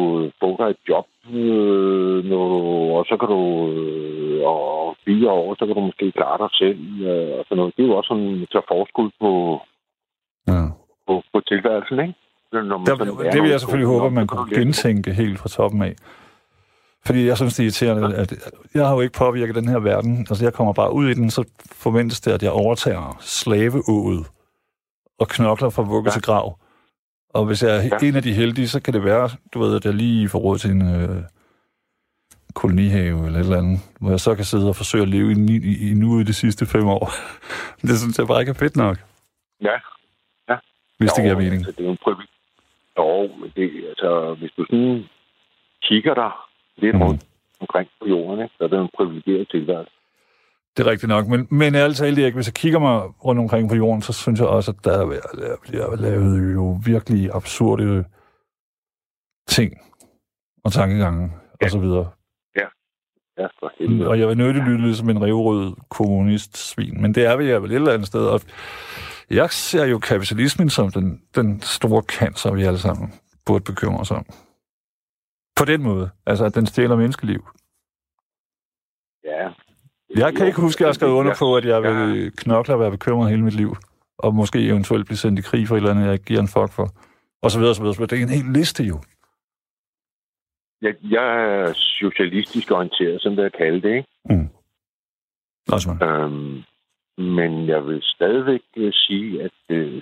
få dig et job, øh, når, og så kan du, øh, og fire år, så kan du måske klare dig selv, øh, og sådan noget. Det er jo også sådan, at tage forskud på, Ja. på, på tilværelsen, ikke? Når man Der, sådan lærer det vil jeg selvfølgelig håbe, at man kunne du gentænke helt fra toppen af. Fordi jeg synes, det er irriterende, at jeg har jo ikke påvirket den her verden. Altså, jeg kommer bare ud i den, så forventes det, at jeg overtager slaveået og knokler fra vugge Ja. til grav. Og hvis jeg er Ja. en af de heldige, så kan det være, du ved, at jeg lige får råd til en øh, kolonihave eller et eller andet, hvor jeg så kan sidde og forsøge at leve i, i, i nu i de sidste fem år. det synes jeg bare ikke er fedt nok, Ja, hvis det Jo, giver mening. Altså, det er jo en privileg. Jo, men det, altså, hvis du sådan kigger der lidt Mhm. mm. rundt omkring på jorden, ikke, så er det en privilegeret tilværelse. Det er rigtigt nok, men, men ærligt talt, Erik, hvis jeg kigger mig rundt omkring på jorden, så synes jeg også, at der, er- der bliver lavet jo virkelig absurde ting og tankegange Ja. og så videre. Ja, for helvede. Og jeg vil nødt lytte som en revrød kommunist-svin, men det er vi vel et eller andet sted. Og jeg ser jo kapitalismen som den, den store cancer, vi alle sammen burde bekymre os om. På den måde. Altså, at den stjæler menneskeliv. Ja. Jeg kan ikke huske, at jeg har skrevet under på, at jeg vil knokle og være bekymret hele mit liv. Og måske eventuelt blive sendt i krig for et eller andet, jeg ikke giver en fuck for. Og så videre, og så videre. så videre. Det er en hel liste jo. Jeg, jeg er socialistisk orienteret, som det er kaldt det, ikke? Også mig. Øhm, men jeg vil stadigvæk øh, sige, at, øh,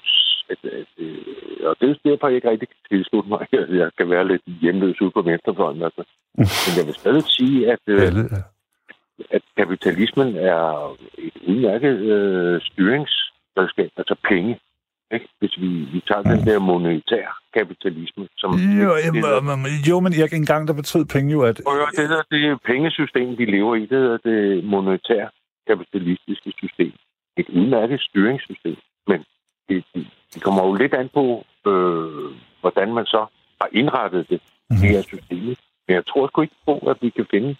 at, at øh, og det er derfor, jeg ikke rigtig kan tilslutte mig, at jeg kan være lidt hjemløs ude på venstrefløjen. Altså. Men jeg vil stadig sige, at, øh. At kapitalismen er et udmærket øh, styringsredskab, altså penge. Ikke? Hvis vi, vi tager den der monetær kapitalisme, som... Jo, det, jamen, der- jamen, jo, men jeg, engang der betød penge jo, at... At høre, det der det pengesystem, vi lever i, det hedder det monetære kapitalistiske system. Et udmærket styringssystem. Men det, det, kommer jo lidt an på, øh, hvordan man så har indrettet det, Mhm. det her system. Men jeg tror sgu ikke på, at vi kan finde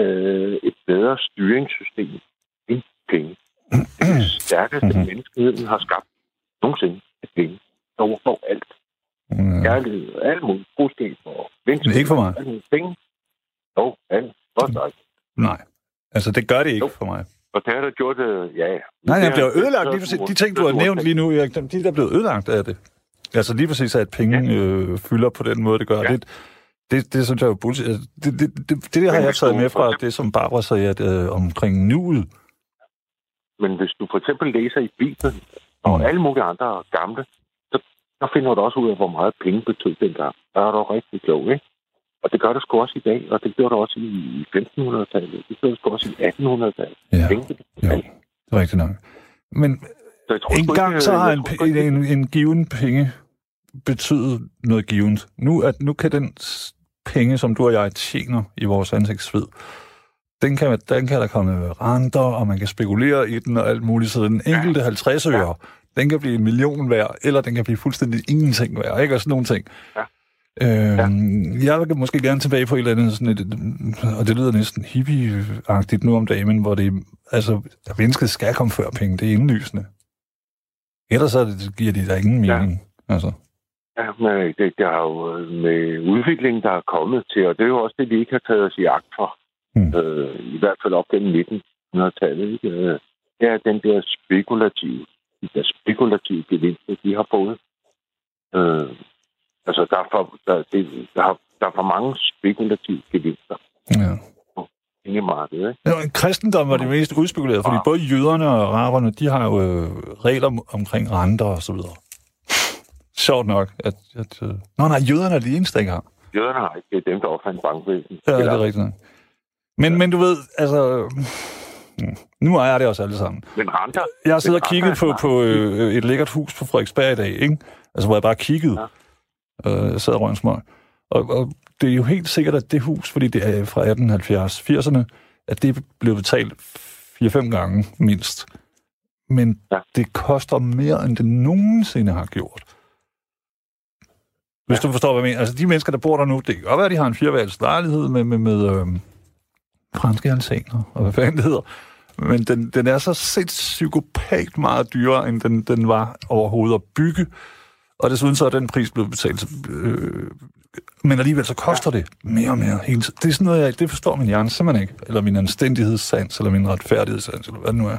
øh, et bedre styringssystem end penge. Det er det stærkeste, Mhm. menneskeheden har skabt nogensinde af penge. Over for alt. Mm, Kærlighed, alt muligt, troskab og venskab. Ikke for mig. Alt. Penge. Jo, alt. Godt nok. Nej. Altså, det gør det ikke Jo. for mig. Og det har der gjort, øh, ja. Nej, det jeg har- ødelagt det lige præcis. De ting, du har nævnt lige nu, Erik, de er der blevet ødelagt af det. Altså lige præcis, at penge øh, fylder på den måde, det gør. Ja. Det, det, det synes jeg er jo bullshit. Altså, Det, det, det, det, det har jeg taget med fra det, som Barbara sagde at, øh, omkring nuet. Men hvis du for eksempel læser i Bibelen og Mm. alle mulige andre gamle, så, så finder du også ud af, hvor meget penge betød dengang. Der er du rigtig klog, ikke? Og det gør det sgu også i dag, og det gjorde det også i 1500-tallet. Det gjorde det sgu også i 1800-tallet. Ja, Penge, det jo, det er rigtigt nok. Men Så jeg tror en gang ikke, så har en, en, en given penge betydet noget givet. Nu, at, nu kan den penge, som du og jeg tjener i vores ansigtsved, den kan, den kan der komme renter, og man kan spekulere i den og alt muligt. Så den enkelte 50 øre, den kan blive en million værd, eller den kan blive fuldstændig ingenting værd, ikke? Og sådan nogle ting. Ja. Øhm, Jeg vil måske gerne tilbage på et eller andet, sådan et, og det lyder næsten hippie-agtigt nu om dagen, men hvor det, altså, at mennesket skal komme før penge, det er indlysende. Ellers så det, giver det der ingen Ja. mening. Altså. Ja, men det, det har jo øh, med udviklingen, der er kommet til, og det er jo også det, vi ikke har taget os i agt for. Mm. Øh, I hvert fald op gennem 1900-tallet. Ikke? Øh, Det er den der spekulative, de der spekulative gevinster, de har fået. Øh, altså, der er, for, der, det, der, har, der er for mange spekulative gevinster Ja. inde i markedet. Ikke? Ja, kristendom var det mest udspekulerede, fordi Ja. både jøderne og araberne, de har jo øh, regler om- omkring renter og så videre. Sjovt nok, at... at øh... Nå nej, jøderne er de eneste, der ikke har. Jøderne har ikke, det er dem, der opfandt bankvæsen. Ja, det er rigtigt. Men, men du ved, altså... mm, Nu ejer det os alle sammen. Men renter, Jeg har siddet og kigget på, på øh, et lækkert hus på Frederiksberg i dag, ikke? Altså, hvor jeg bare kiggede. Ja. Øh, sad og smøg. Og, og det er jo helt sikkert, at det hus, fordi det er fra 1870-80'erne, at det blev betalt 4-5 gange mindst. Men ja. Ja. det koster mere, end det nogensinde har gjort. Hvis ja. du forstår, hvad jeg mener. Altså, de mennesker, der bor der nu, det kan godt være, at de har en fireværelses lejlighed med, med, med øh, franske alsaner, og hvad fanden det hedder. Men den, den er så sindssygt psykopat meget dyrere, end den, den var overhovedet at bygge. Og desuden så er den pris blevet betalt. Øh, men alligevel så koster det mere og mere hele tiden. Det er sådan noget, jeg, det forstår min hjerne simpelthen ikke. Eller min anstændighedssans, eller min retfærdighedssans, eller hvad det nu er.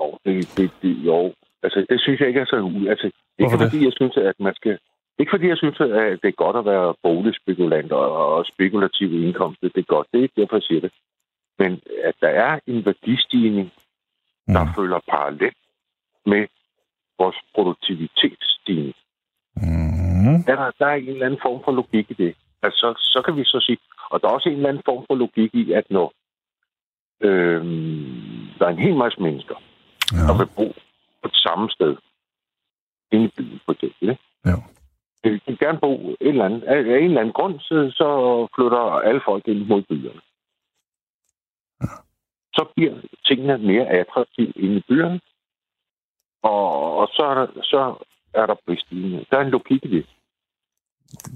Jo, det, det, det, jo. Altså, det synes jeg ikke er så. Altså, ikke Hvorfor det? fordi jeg synes, at man skal... Ikke fordi jeg synes, at det er godt at være boligspekulant og, spekulative indkomster. Det er godt. Det er ikke derfor, jeg siger det. Men at der er en værdistigning, der Mm. følger parallelt med vores produktivitetsstigning. Mm. Er der, der er en eller anden form for logik i det. Altså, så, så kan vi så sige... Og der er også en eller anden form for logik i, at når øhm, der er en hel masse mennesker, Ja. der vil bo på det samme sted. Inde i byen, for eksempel. Ikke? Ja. Vil gerne bo et eller andet. Af en eller anden grund, så, så flytter alle folk ind mod byerne. Så bliver tingene mere attraktive inde i byerne. Og, og så, er der, så er der prisstigning. Der er en logik i det.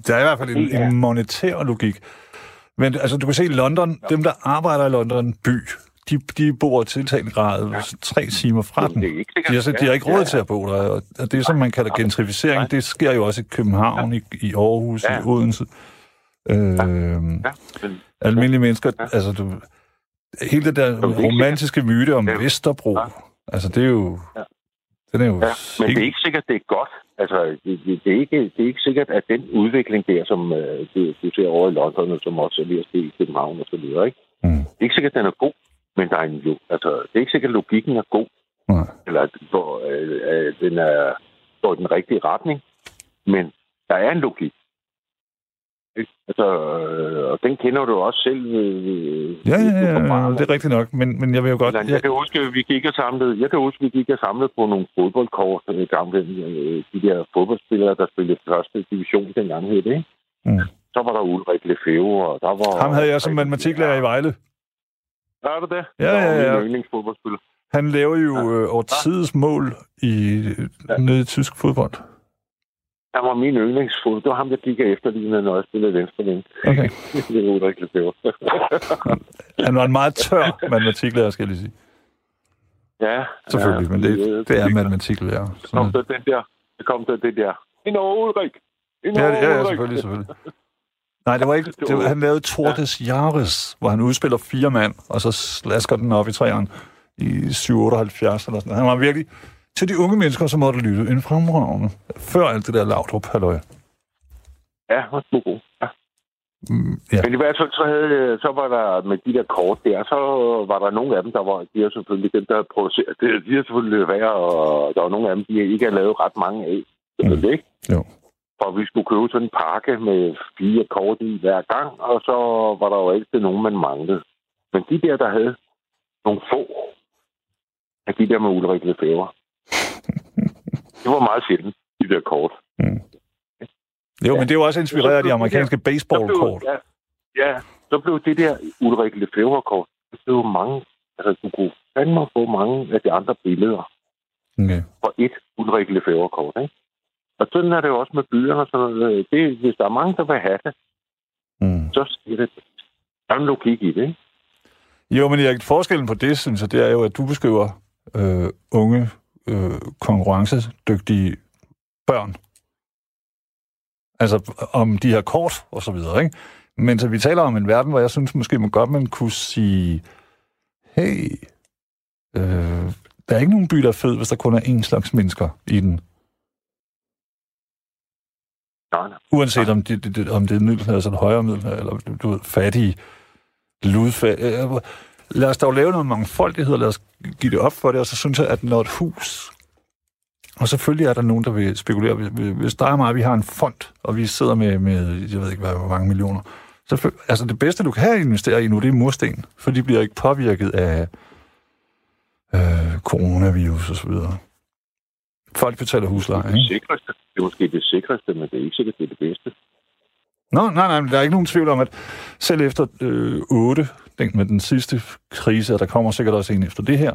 Der er i hvert fald en, Ja. en monetær logik. Men altså, du kan se, London, ja. dem, der arbejder i London by, de, de bor tiltagende grad ja. tre timer fra den. Det er ikke sikkert. De har, så, de har ikke råd til at bo der, og det, som man kalder gentrificering, Nej. det sker jo også i København, i, i Aarhus, Ja. i Odense. Øh, Ja, men, almindelige mennesker, Ja. altså du, hele det der det er romantiske myte om Ja. Vesterbro, Ja. altså det er jo, Ja. den er jo ja, men det er ikke sikkert, det er godt. Altså, det, det, det, er ikke, det er ikke sikkert, at den udvikling der, som øh, du, du ser over i London, og som også er ved at ske i København og så videre, ikke? Mm. Det er ikke sikkert, at den er god, men der er en, jo, altså, det er ikke sikkert, at logikken er god, Nej. eller at den går, øh, den er, går i den rigtige retning, men der er en logik. Altså, øh, og den kender du også selv. Øh, Ja, ja, ja, ja, det er rigtigt nok, men, men jeg vil jo godt... Eller, Ja, Jeg kan huske, at vi gik og samlede, jeg kan huske, at vi gik og samlede på nogle fodboldkort, gamle, øh, de der fodboldspillere, der spillede første division dengang hed det, ikke? Mm. Så var der Ulrik Lefebvre, og der var... ham havde jeg som matematiklærer i Vejle. Ja, er det det? Ja, ja, ja. Min yndlingsfodboldspiller. Han laver jo øh, årtidets mål i, Ja. nede i tysk fodbold. Han var min yndlingsfod. Det var ham, der gik efter lige, når jeg spillede venstre ving. Okay. det var Ulrik Lefebvre. Han var en meget tør matematiklærer, skal jeg lige sige. ja. Selvfølgelig, men det, det er matematiklærer. Så kom der den der, så kom der det der. Ind over Ulrik! Ind ja, over ja, ja, Ulrik! selvfølgelig, selvfølgelig. Nej, det var ikke... Det var, han lavede Tordes Jahres, hvor han udspiller fire mand, og så slasker den op i træerne i 778 eller sådan. Han var virkelig til de unge mennesker, som måtte lytte en fremragende. Før alt det der Laudrup, halløj. Ja, var sgu god. Ja. Mm, ja. Men i hvert fald, så, havde, så var der med de der kort der, så var der nogle af dem, der var, de er selvfølgelig dem, der havde produceret, det, de har selvfølgelig været, og der var nogle af dem, de ikke har lavet ret mange af. Mm. ikke? Jo. For vi skulle købe sådan en pakke med fire kort i hver gang, og så var der jo altid nogen, man manglede. Men de der, der havde nogle få af de der med Ulrik Lefebvre, det var meget sjældent, de der kort. Jo, men det er jo også inspireret af de amerikanske baseballkort. Ja, ja, så blev det der Ulrik Lefebvre-kort, det blev mange, altså du kunne fandme få mange af de andre billeder Okay. for et Ulrik Lefebvre-kort, ikke? Og sådan er det jo også med byerne og sådan noget. Det, hvis der er mange, der vil have det, Mm. så siger det, der er en logik i det, ikke? Jo, men Erik, forskellen på det, synes jeg, det er jo, at du beskriver øh, unge, øh, konkurrencedygtige børn. Altså om de her kort og så videre, ikke? Men så vi taler om en verden, hvor jeg synes måske man godt man kunne sige, hey, øh, der er ikke nogen by, der er fed, hvis der kun er én slags mennesker i den. Nej, nej. Uanset om det, det, om det er middelklasse eller højere middelklasse, eller du, ved, fattige, ludfattige. Øh, lad os dog lave noget mangfoldighed, lad os give det op for det, og så synes jeg, at når et hus, og selvfølgelig er der nogen, der vil spekulere, hvis- dig og mig, vi har en fond, og vi sidder med, med jeg ved ikke, hvad, hvor mange millioner, så altså det bedste, du kan have investere i nu, det er mursten, for de bliver ikke påvirket af øh, coronavirus og så videre. Folk betaler husleje, ikke? er sikreste det er måske det sikreste, men det er ikke sikkert, det er det bedste. Nå, nej, nej, men der er ikke nogen tvivl om, at selv efter øh, 8, den, med den sidste krise, og der kommer sikkert også en efter det her,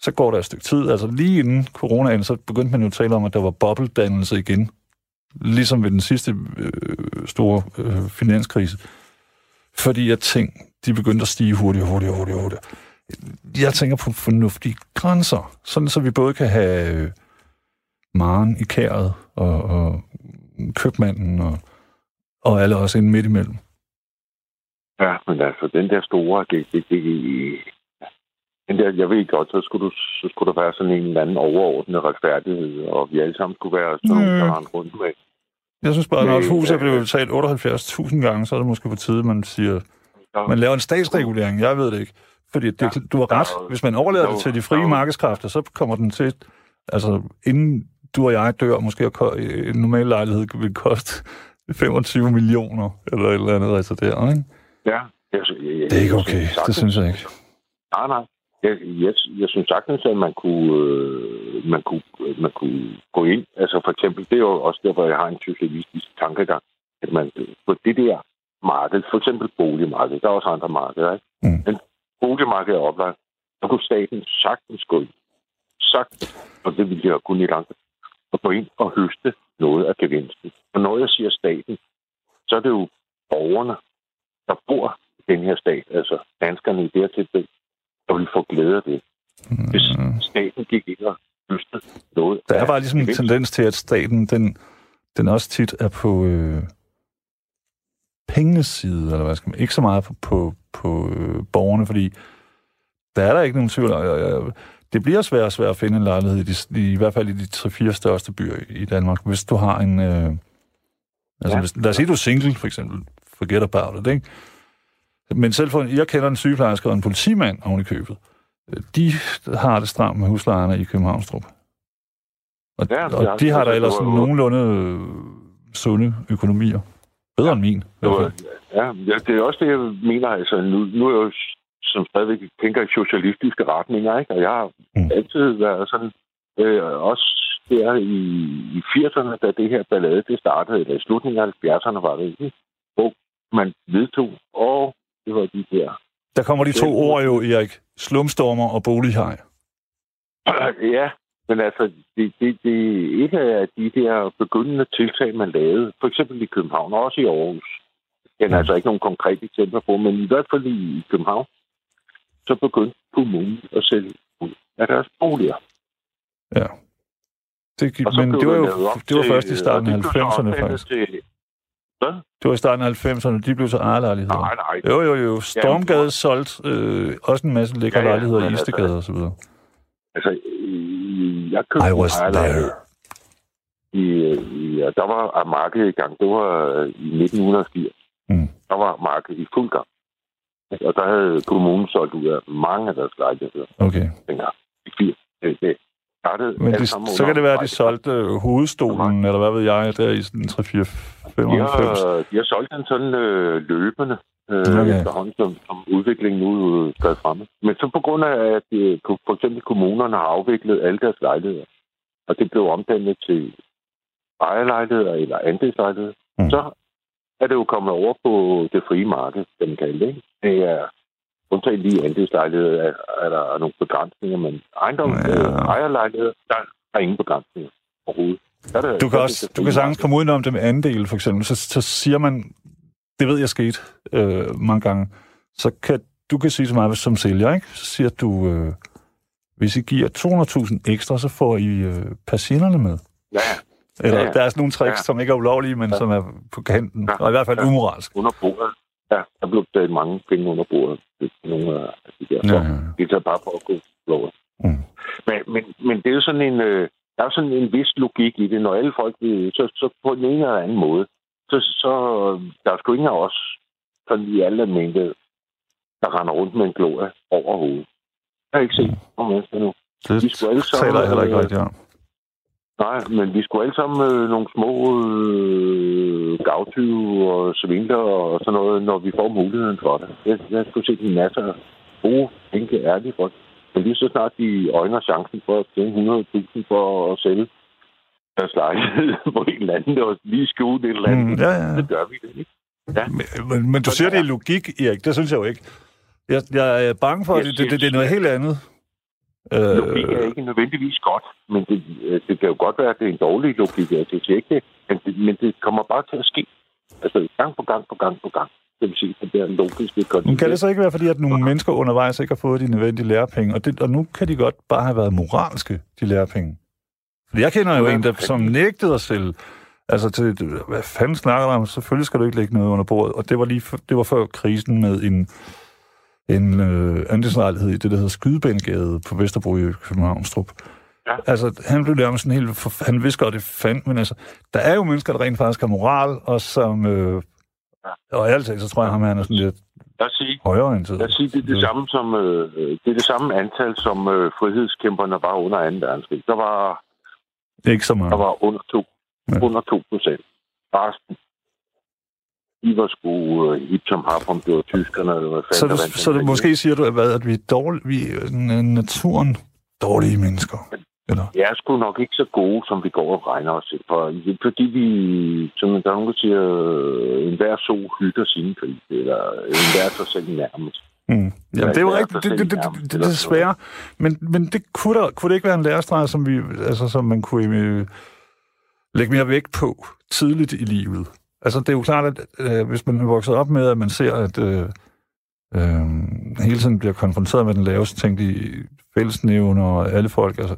så går der et stykke tid. Altså lige inden coronaen, så begyndte man jo at tale om, at der var bobbeldannelse igen. Ligesom ved den sidste øh, store øh, finanskrise. Fordi at ting, de begyndte at stige hurtigt, hurtigt, hurtigt, hurtigt. Jeg tænker på fornuftige grænser, sådan så vi både kan have øh, Maren i kæret og, og købmanden og og alle også inde midt imellem. Ja, men altså, den der store, det, det, det, den der, jeg ved godt, så skulle, du, så skulle der være sådan en eller anden overordnet retfærdighed, og vi alle sammen skulle være sådan nogle, Mm. der rendte rundt med. Jeg synes bare, når et hus er blevet betalt 78.000 gange, så er det måske på tide, man siger, Ja. man laver en statsregulering. Jeg ved det ikke. Fordi det, Ja, du har ret. Hvis man overlader der er det til de frie jo- markedskræfter, så kommer den til, altså inden du og jeg dør, måske en normal lejlighed vil koste 25 millioner, eller et eller andet, altså der, ikke? Ja, jeg, jeg, jeg, Det er ikke okay, synes det synes jeg ikke. Nej, nej. Jeg, jeg, jeg synes sagtens, at man kunne, øh, man, kunne, man kunne gå ind. Altså for eksempel, det er jo også der, hvor jeg har en socialistisk tankegang, at man på det der marked, for eksempel boligmarkedet, der er også andre markeder, ikke? Mm. Men boligmarkedet er oplagt. Så kunne staten sagtens gå ind. Sagtens, og det ville jeg kunne i gang at gå ind og høste noget af gevinsten. Og når jeg siger staten, så er det jo borgerne, der bor i den her stat, altså danskerne i det her tilfælde, der vil få glæde af det. Hvis staten gik ind og høstede noget. Der er bare ligesom en tendens til, at staten, den, den også tit er på øh, pengenes side, eller hvad skal man, ikke så meget på, på, på øh, borgerne, fordi der er der ikke nogen tvivl. Øh, øh, det bliver svært og svært at finde en lejlighed, i, de, i, i hvert fald i de tre-fire største byer i Danmark, hvis du har en... Øh, altså, ja. Ja. hvis, lad os sige, du er single, for eksempel. Forget about it, ikke? Men selv for, jeg kender en sygeplejerske og en politimand oven i købet. De har det stramt med huslejerne i Københavnstrup. Og, Ja, ja, og de har da ellers var- nogenlunde øh, sunde økonomier. Bedre end min. i hvert fald. ja, ja, det er også det, jeg mener. Altså, nu, nu er jeg jo som stadigvæk tænker i socialistiske retninger, ikke? Og jeg har Mm. altid været sådan, øh, også der i, i 80'erne, da det her ballade det startede, eller i slutningen af 70'erne var det ikke, hvor man vedtog, og det var de der Der kommer de to Det- ord jo, Erik. Slumstormer og bolighej. Ja, men altså, det, det, det er et af de der begyndende tiltag, man lavede, for eksempel i København, og også i Aarhus. Har altså ikke nogen konkrete eksempler på, men i hvert fald i København, så begyndte kommunen at sælge ud af deres boliger. Ja. Det, så men det var jo det var først i starten af og det blev så 90'erne, opfattet faktisk. Til, hvad? Det var i starten af 90'erne, de blev så ejerlejligheder. Nej, nej. Jo, jo, jo. Stormgade solgt øh, også en masse lækre Ja, ja, lejligheder i altså- Istegade og så videre. Altså, øh, jeg købte I was there. I, i, ja, der var markedet i gang. Det var øh, i 1980. Mm. Der var markedet i fuld gang. Og der havde kommunen solgt ud af mange af deres lejligheder Okay. dengang. I 80. Det, det Men de, sammen så kan det være, at de solgte øh, hovedstolen, eller hvad ved jeg, der i sådan 3 4 de 95. har, de har solgt den sådan øh, løbende, øh, Okay. efterhånden, som, som udviklingen nu skal fremme. Men så på grund af, at øh, for eksempel kommunerne har afviklet alle deres lejligheder, og det blev omdannet til ejerlejligheder eller andelslejligheder, mm. så er det jo kommet over på det frie marked, kan man kalde ikke? Det er undtagen lige andelslejligheder, er, er der nogle begrænsninger, men ejendom, Ja. øh, ejerlejligheder, der er ingen begrænsninger overhovedet. Der er det- Du der kan, også, du kan sagtens komme udenom det med andel, for eksempel. Så, så siger man, det ved jeg skete øh, mange gange, så kan du kan sige til mig som sælger, ikke? så siger du, øh, hvis I giver 200.000 ekstra, så får I øh, persiennerne med. Ja, Eller Ja, ja. der er sådan nogle tricks, Ja. som ikke er ulovlige, men Ja. som er på kanten, Ja. og i hvert fald Ja. umoralsk. under bordet. Ja, der blev taget mange penge under bordet. Det nogle af de der. Ja, Ja. ja. Det er bare for at gå lov. Mm. Men, men, men det er jo sådan en... Øh, der er sådan en vis logik i det. Når alle folk vil, så, så på en eller anden måde, så, så der er sgu ingen af os, sådan i alle almindelighed, der render rundt med en glorie over hovedet. Jeg har ikke set nogen mennesker nu. Det Vi skulle alle sammen, taler jeg heller ikke rigtigt om. Nej, men vi skulle alle sammen øh, nogle små øh, gavtyve og svindler og sådan noget, når vi får muligheden for det. Jeg, jeg skulle se en masse af gode, enke, ærlige folk. Men lige så snart de øjner chancen for at tjene 100.000 for at sælge deres lejlighed på en eller anden, og lige skjule et eller andet, Mm, ja, ja. så gør vi det, ikke? Men, men, men du siger, det er logik, Erik. Det synes jeg jo ikke. Jeg, jeg er bange for, at det, det, det, det er noget helt andet. Logik er ikke nødvendigvis godt, men det, øh, det kan jo godt være, at det er en dårlig logik. Altså, jeg siger ikke det, men det, men det kommer bare til at ske. Altså gang på gang på gang på gang. Det vil sige, at det er logiske Men kan det så ikke være, fordi at nogle mennesker undervejs ikke har fået de nødvendige lærepenge, og, det, og nu kan de godt bare have været moralske, de lærepenge? Fordi jeg kender jo Ja, en, der, som nægtede at sælge. Altså, til, hvad fanden snakker du om? Selvfølgelig skal du ikke lægge noget under bordet. Og det var lige f- det var før krisen med en, en øh, andelslejlighed i det, der hedder Skydebænegade på Vesterbro i Københavnstrup. Ja. Altså, han blev nærmest sådan helt... For, han vidste godt, det fandt, men altså, der er jo mennesker, der rent faktisk har moral, og som... Øh, og i alt så tror jeg, ham han er sådan lidt Lad os sige, højreorienteret. lad os sige det er det samme som øh, det er det samme antal som øh, frihedskæmperne var under 2. verdenskrig. Der var Ikke så meget. der var under 2 Ja. under 2 procent. Resten de var sgu øh, hip som hap, om det var tyskerne eller hvad Så, du, så du, krig, måske siger du, hvad, at vi er dårlige, vi er naturen dårlige mennesker. Eller? Vi er sgu nok ikke så gode, som vi går og regner os til. For, fordi vi, som der er nogen, der siger, øh, enhver so hygger sine krig, eller enhver sig selv nærmest. Mm. Jamen, Ja, det er jo det rigtigt. Det, det, det, det, det, det er svært. Men, men det kunne, der, kunne det ikke være en lærestreg, som, vi, altså, som man kunne øh, lægge mere vægt på tidligt i livet? Altså, det er jo klart, at øh, hvis man er vokset op med, at man ser, at øh, øh, hele tiden bliver konfronteret med den laveste tænkelige fællesnævne, og alle folk altså,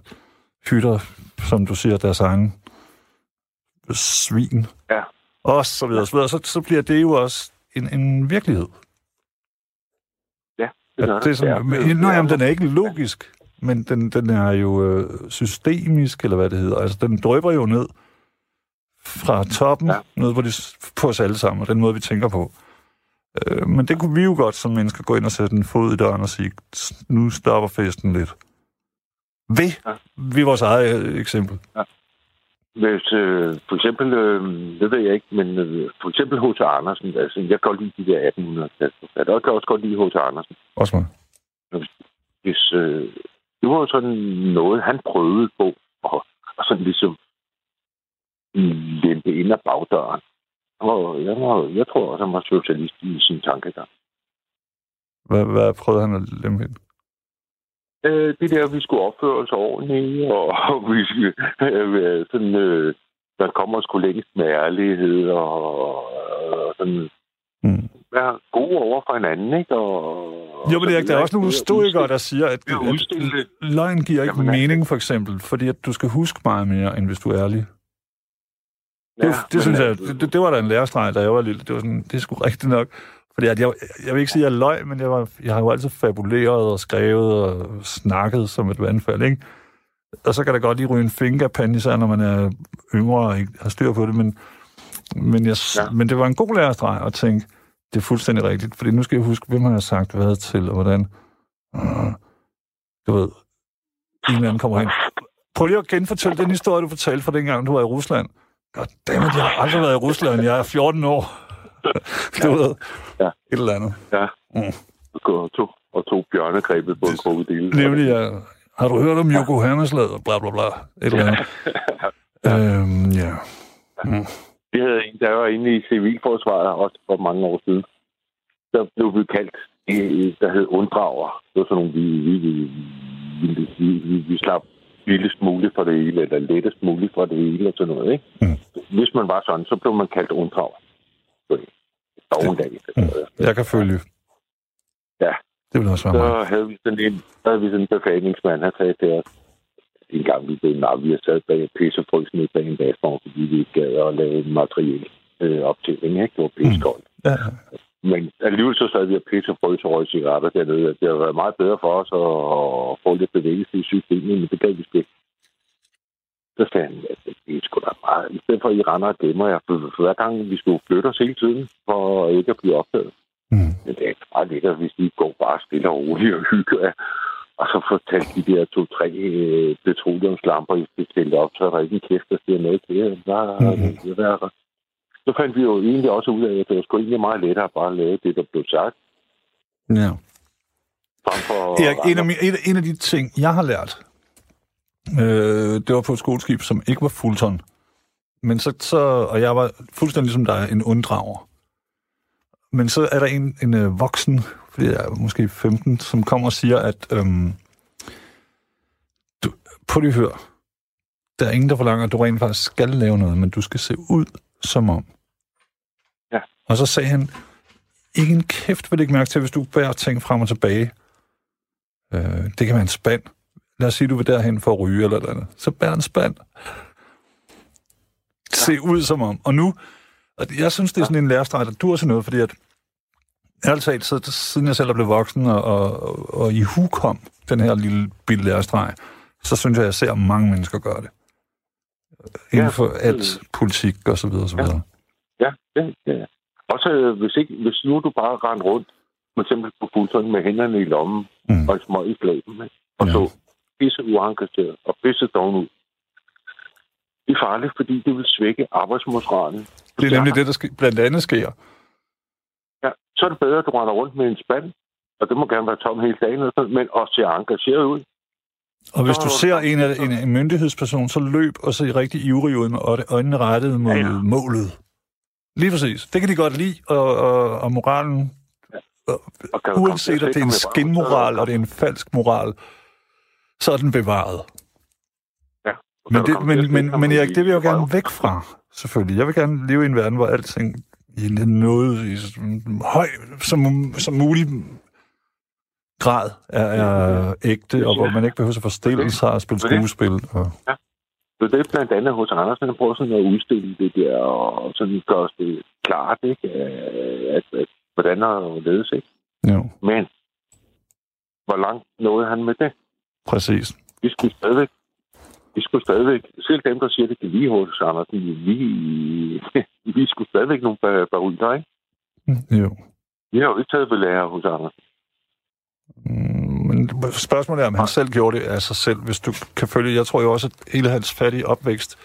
hytter, som du siger, deres egen svin. Ja. Og så videre, så, videre. Så, så bliver det jo også en, en virkelighed. Ja, At det er sådan, nå, jamen, den er ikke logisk, men den, den er jo øh, systemisk, eller hvad det hedder. Altså, den drøber jo ned fra toppen, ja. Ja. ned på, de, på os alle sammen, og den måde, vi tænker på. Øh, men det kunne vi jo godt som mennesker gå ind og sætte en fod i døren og sige, nu stopper festen lidt. Ved, Ja. ved vores eget øh, eksempel. Hvis øh, for eksempel, øh, det ved jeg ikke, men øh, for eksempel H.C. Andersen, altså jeg kan godt lide de der 1800-tals forfattere, og jeg kan også godt lide H.C. Andersen. Også mig. Hvis, øh, det var sådan noget, han prøvede på, og, og sådan ligesom lempe ind ad bagdøren. Og jeg, var, jeg tror også, han var socialist i sin tankegang. Hvad, hvad prøvede han at lempe ind? Øh, det der, vi skulle opføre os ordentligt, og, og vi skulle øh, være sådan, øh, der kommer sgu længst med ærlighed, og, og sådan, Mm. være gode over for hinanden, ikke? Og, Jo, men Erik, der er også nogle stoikere, der siger, at at løgn giver ikke Jamen, altså- mening, for eksempel, fordi at du skal huske meget mere, end hvis du er ærlig. Det, Ja, ja, det men, synes jeg, øh, det, det var da en lærestreg, da jeg var lille. Det var sådan, det er sgu rigtigt nok. Fordi at jeg, jeg vil ikke sige, at jeg løg, men jeg, var, jeg har jo altid fabuleret og skrevet og snakket som et vandfald, ikke? Og så kan der godt lige ryge en fingerpande, især når man er yngre og ikke har styr på det, men, men, jeg, ja. Men det var en god lærestreg at tænke, det er fuldstændig rigtigt, fordi nu skal jeg huske, hvem har jeg sagt hvad til, og hvordan. Uh, du ved, en eller anden kommer hen. Prøv lige at genfortælle den historie, du fortalte fra dengang, du var i Rusland. Goddammit, jeg har aldrig været i Rusland. Jeg er 14 år. du ved, Ja. et eller andet. og to, og to bjørnegrebet på en krokodille. Nemlig, ja. Har du hørt om Yokohama-slaget? Bla, bla, bla. Et eller andet. øhm, ja. Mm. Vi havde en, der var inde i civilforsvaret, også for mange år siden. Der blev vi kaldt, øh, der hed unddrager. Det var sådan nogle, vi, vi, vi, vi, vi, vi, vi slap vildest muligt for det hele, eller lettest muligt for det hele, og sådan noget, ikke? Mm. Hvis man var sådan, så blev man kaldt unddrager. Dovendag. Mm. Jeg kan følge. Ja. Det vil også være mig. Så havde vi sådan en, så havde vi sådan en befalingsmand, han sagde til os, en gang vi blev navn, vi havde sad bag pissefrys ned bag en gasvogn, fordi vi ikke gad at lave en materiel øh, optælling, ikke? Det var pissekoldt. Ja. Men alligevel så sad vi og pissefrys og røg cigaretter dernede. Det har været meget bedre for os at, få lidt bevægelse i systemet, men det gad vi ikke. Så sagde han, at det er sgu da meget. I stedet for, at I render og gemmer jer, for, hver gang vi skulle flytte os hele tiden, for ikke at blive opdaget. Mm. Men det er bare lækkert, hvis de går bare stille og roligt og hygger jer. Og så fortalte de der to-tre øh, petroleumslamper, I skal stille op, så er der ikke en kæft, der siger noget til jer. Der, Mhm. det er, så fandt vi jo egentlig også ud af, at det var sgu egentlig meget lettere bare at lave det, der blev sagt. ja. For Erik, en af, mine, en, en af de ting, jeg har lært, øh, det var på et skoleskib, som ikke var Fulton. Men så, så, og jeg var fuldstændig ligesom dig, en unddrager. Men så er der en, en øh, voksen, fordi jeg er måske 15, som kommer og siger, at øhm, du, på det hør, der er ingen, der forlanger, at du rent faktisk skal lave noget, men du skal se ud som om. Ja. Og så sagde han, ikke en kæft vil ikke mærke til, hvis du bærer ting frem og tilbage. Øh, det kan være en spand. Lad os sige, du vil derhen for at ryge eller noget andet. Så bær en spand. Se ud som om. Og nu, og jeg synes, det er sådan en lærestreg, der dur til noget, fordi at ærligt talt, så, siden jeg selv er blevet voksen og, og, og i hu kom den her lille bitte lærestreg, så synes jeg, at jeg ser mange mennesker gøre det. Inden for alt politik og så videre og så videre. Ja, ja, ja. Også øh, hvis, ikke, hvis nu du bare render rundt, for eksempel på Fulton med hænderne i lommen Mm. og smøg i flæben, ikke? og Ja. så pisse uengageret og pisse doven ud. Det er farligt, fordi det vil svække arbejdsmoralen. Det er nemlig det, der ske, blandt andet sker. Ja, så er det bedre, at du render rundt med en spand, og det må gerne være tom hele dagen, og sådan, men også ser engageret ud. Og hvis du ser en, en, en myndighedsperson, så løb og se rigtig ivrig ud med øjnene rettet mod Ja, ja, målet. Lige præcis. Det kan de godt lide, og, og, og moralen, Og uanset at det er en skinmoral, og det er en falsk moral, så er den bevaret. Ja, Men, det, men, men, men Erik, det vil jeg jo gerne væk fra. selvfølgelig. Jeg vil gerne leve i en verden, hvor alting i noget i høj som, som mulig grad er, er ægte, og hvor man ikke behøver at forstille sig og spille skuespil. Og... Så det er blandt andet hos Andersen, han prøver sådan at udstille det der, og sådan gøre det klart, ikke? At, at, hvordan der ledes, ikke? Jo, Men hvor langt nåede han med det? præcis. Vi skulle stadigvæk vi skulle stadigvæk, selv dem, der siger, det kan lige hos Andersen, vi, vi skulle stadigvæk nogle bar- baryler, ikke? Jo. Vi har jo ikke taget ved lærer hos Andersen. Mm, Men spørgsmålet er, om han selv gjorde det af sig selv, hvis du kan følge. Jeg tror jo også, at hele hans fattige opvækst,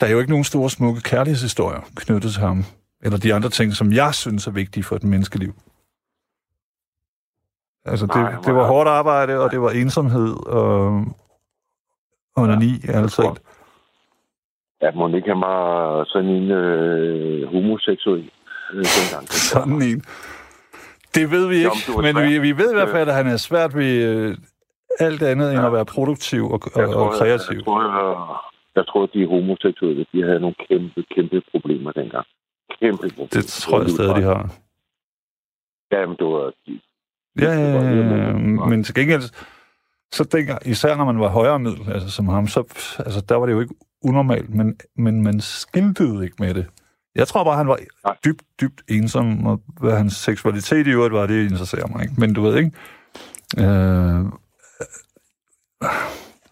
der er jo ikke nogen store smukke kærlighedshistorier knyttet til ham. Eller de andre ting, som jeg synes er vigtige for et menneskeliv. Altså, det, Nej, det var hårdt arbejde, og det var ensomhed, og onani, ja, altså. tror- ikke han var sådan en øh, homoseksuel øh, dengang. Sådan en. Det ved vi ikke, men vi, vi ved i hvert fald, at han er svært ved øh, alt andet end Ja. at være produktiv og, og, Jeg og tror, kreativ. Jeg tror, jeg, jeg tror, at de homoseksuelle, de havde nogle kæmpe, kæmpe problemer dengang. Kæmpe problemer. Det tror jeg stadig, de har. Ja, men det var... De, Ja, ja, ja. men til gengæld, så dengang, især når man var højere middel, altså som ham, så altså, der var det jo ikke unormalt, men, men man skiltede ikke med det. Jeg tror bare, han var Nej. dybt, dybt ensom, og hvad hans seksualitet i øvrigt var, det interesserer mig ikke. Men du ved ikke, øh,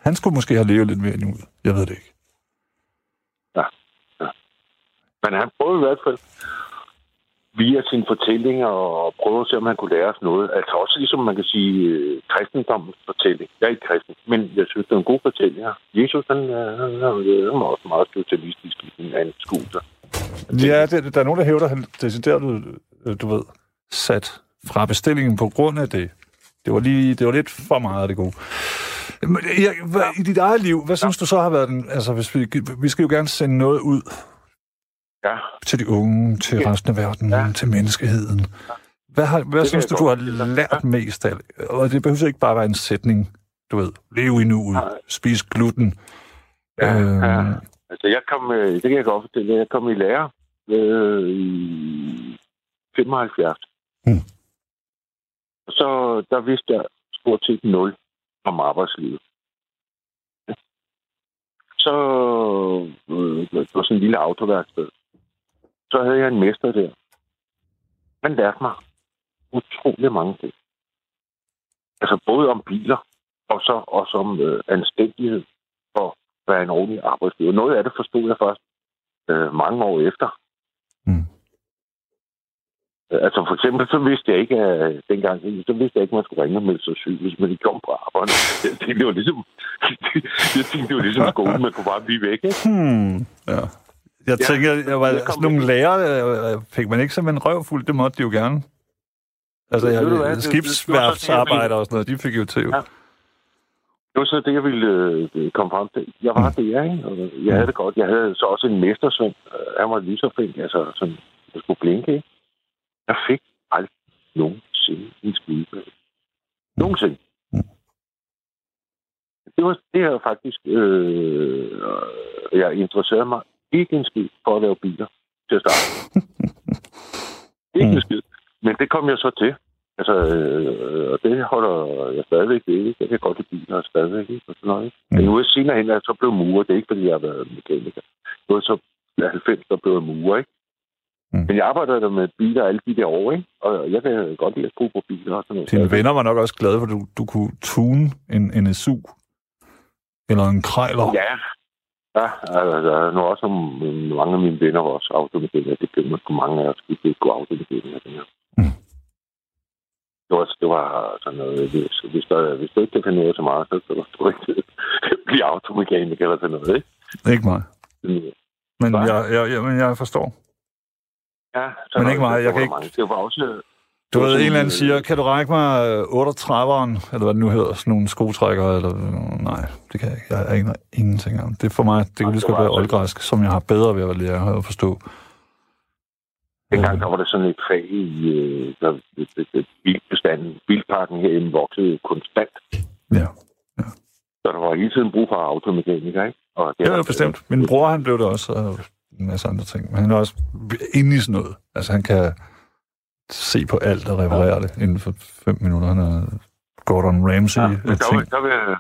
han skulle måske have levet lidt mere nu. Jeg ved det ikke. men han prøvede i hvert fald via sine fortællinger og prøve at se, om han kunne lære os noget. Altså også ligesom man kan sige øh, kristendommens fortælling. Jeg er ikke kristen, men jeg synes, det er en god fortælling. Jesus, han, øh, han, han, han var også meget socialistisk i sin anskuelse. Ja, det, der er nogen, der hævder, at han decideret, øh, du ved, sat fra bestillingen på grund af det. Det var, lige, det var lidt for meget af det gode. Men, ja, hvad, I dit eget liv, hvad synes du så har været den... Altså, hvis vi, vi skal jo gerne sende noget ud Ja, til de unge, til resten af verden, Ja. til menneskeheden. Hvad, har, hvad kan synes du, du har lært mest af? Og det behøver ikke bare være en sætning, du ved, lev i nuet, spis gluten. ja, Øhm. ja. Altså, jeg kom, øh, det kan jeg godt fortælle, jeg kom i lære øh, i 75. Hmm. Og så der vidste jeg stort set nul om arbejdslivet. Så øh, det var sådan en lille autoværksted. Så havde jeg en mester der. Han lærte mig utrolig mange ting. Altså både om biler, og så også om øh, anstændighed være en ordentlig arbejdsgiver. Noget af det forstod jeg først øh, mange år efter. Mm. Altså for eksempel, så vidste jeg ikke, at dengang, så vidste jeg ikke, at man skulle ringe og melde sig syg, hvis man ikke kom på arbejde. Jeg tænkte, det var ligesom, jeg tænkte, det var ligesom skolen, man kunne bare blive væk, ikke? Hmm. Ja. Jeg Ja, tænker, jeg var, jeg sådan nogle lærere, øh, øh, fik man ikke simpelthen røvfuld, det måtte de jo gerne. Altså, jeg, skibsværftsarbejdere og sådan noget, de fik jo til. Ja. Det var så det, jeg ville øh, komme frem til. Jeg var det, ikke? Og jeg havde det godt. Jeg havde så også en mestersøn. Øh, Han var lige så flink, altså sådan, jeg skulle blinke, ikke? Jeg fik aldrig nogensinde en skide. Nogensinde. Mm. Det var det her faktisk, øh, øh, jeg interesserede mig ikke en skid for at lave biler til at starte. ikke en Mm. skid. Men det kom jeg så til. Altså, øh, og det holder jeg stadigvæk ved. Ikke? Jeg kan godt lide biler stadigvæk. Ikke? Og sådan noget, ikke? Men nu er senere hen, at så blev murer. Det er ikke, fordi jeg har været mekaniker. Nu er så i 90, der blev murer, ikke? Mm. Men jeg arbejder der med biler alle de der år, ikke? Og jeg kan godt lide at skrue på biler og sådan noget. Dine venner var nok også glade, for du, du kunne tune en NSU. Eller en krejler. Ja. Ja, altså, der er nu også mange af mine venner var også automekanikere. Det kan man mange af os, automekanikere. Ja. Mm. Det var, det var sådan noget, hvis, hvis, der, hvis du ikke kan finde ud af så meget, så kan du ikke blive automekaniker eller sådan noget, ikke? Ikke mig. Men Hva? jeg, jeg, jeg, men jeg forstår. Ja, Men ikke meget, jeg kan ikke- Mange. Det var også... Du ved, en eller anden øh, siger, kan du række mig øh, 38'eren, eller hvad det nu hedder, sådan nogle skotrækkere, eller øh, nej, det kan jeg ikke. Jeg aner ingenting om. Det er for mig, det kan lige så godt være altså- oldgræsk, som jeg har bedre ved at lære at forstå. Dengang der var der sådan et fag i øh, der, det, det, det, bilbestanden. Bilparken herinde voksede konstant. Ja, Så der var hele tiden brug for automekanikere, ikke? Og det det var- er bestemt. Min bror, han blev det også, og en masse andre ting. Men han er også inde i sådan noget. Altså, han kan se på alt og reparere ja. det inden for fem minutter. Han er Gordon Ramsay. Ja, Ja, der, vil, der, vil,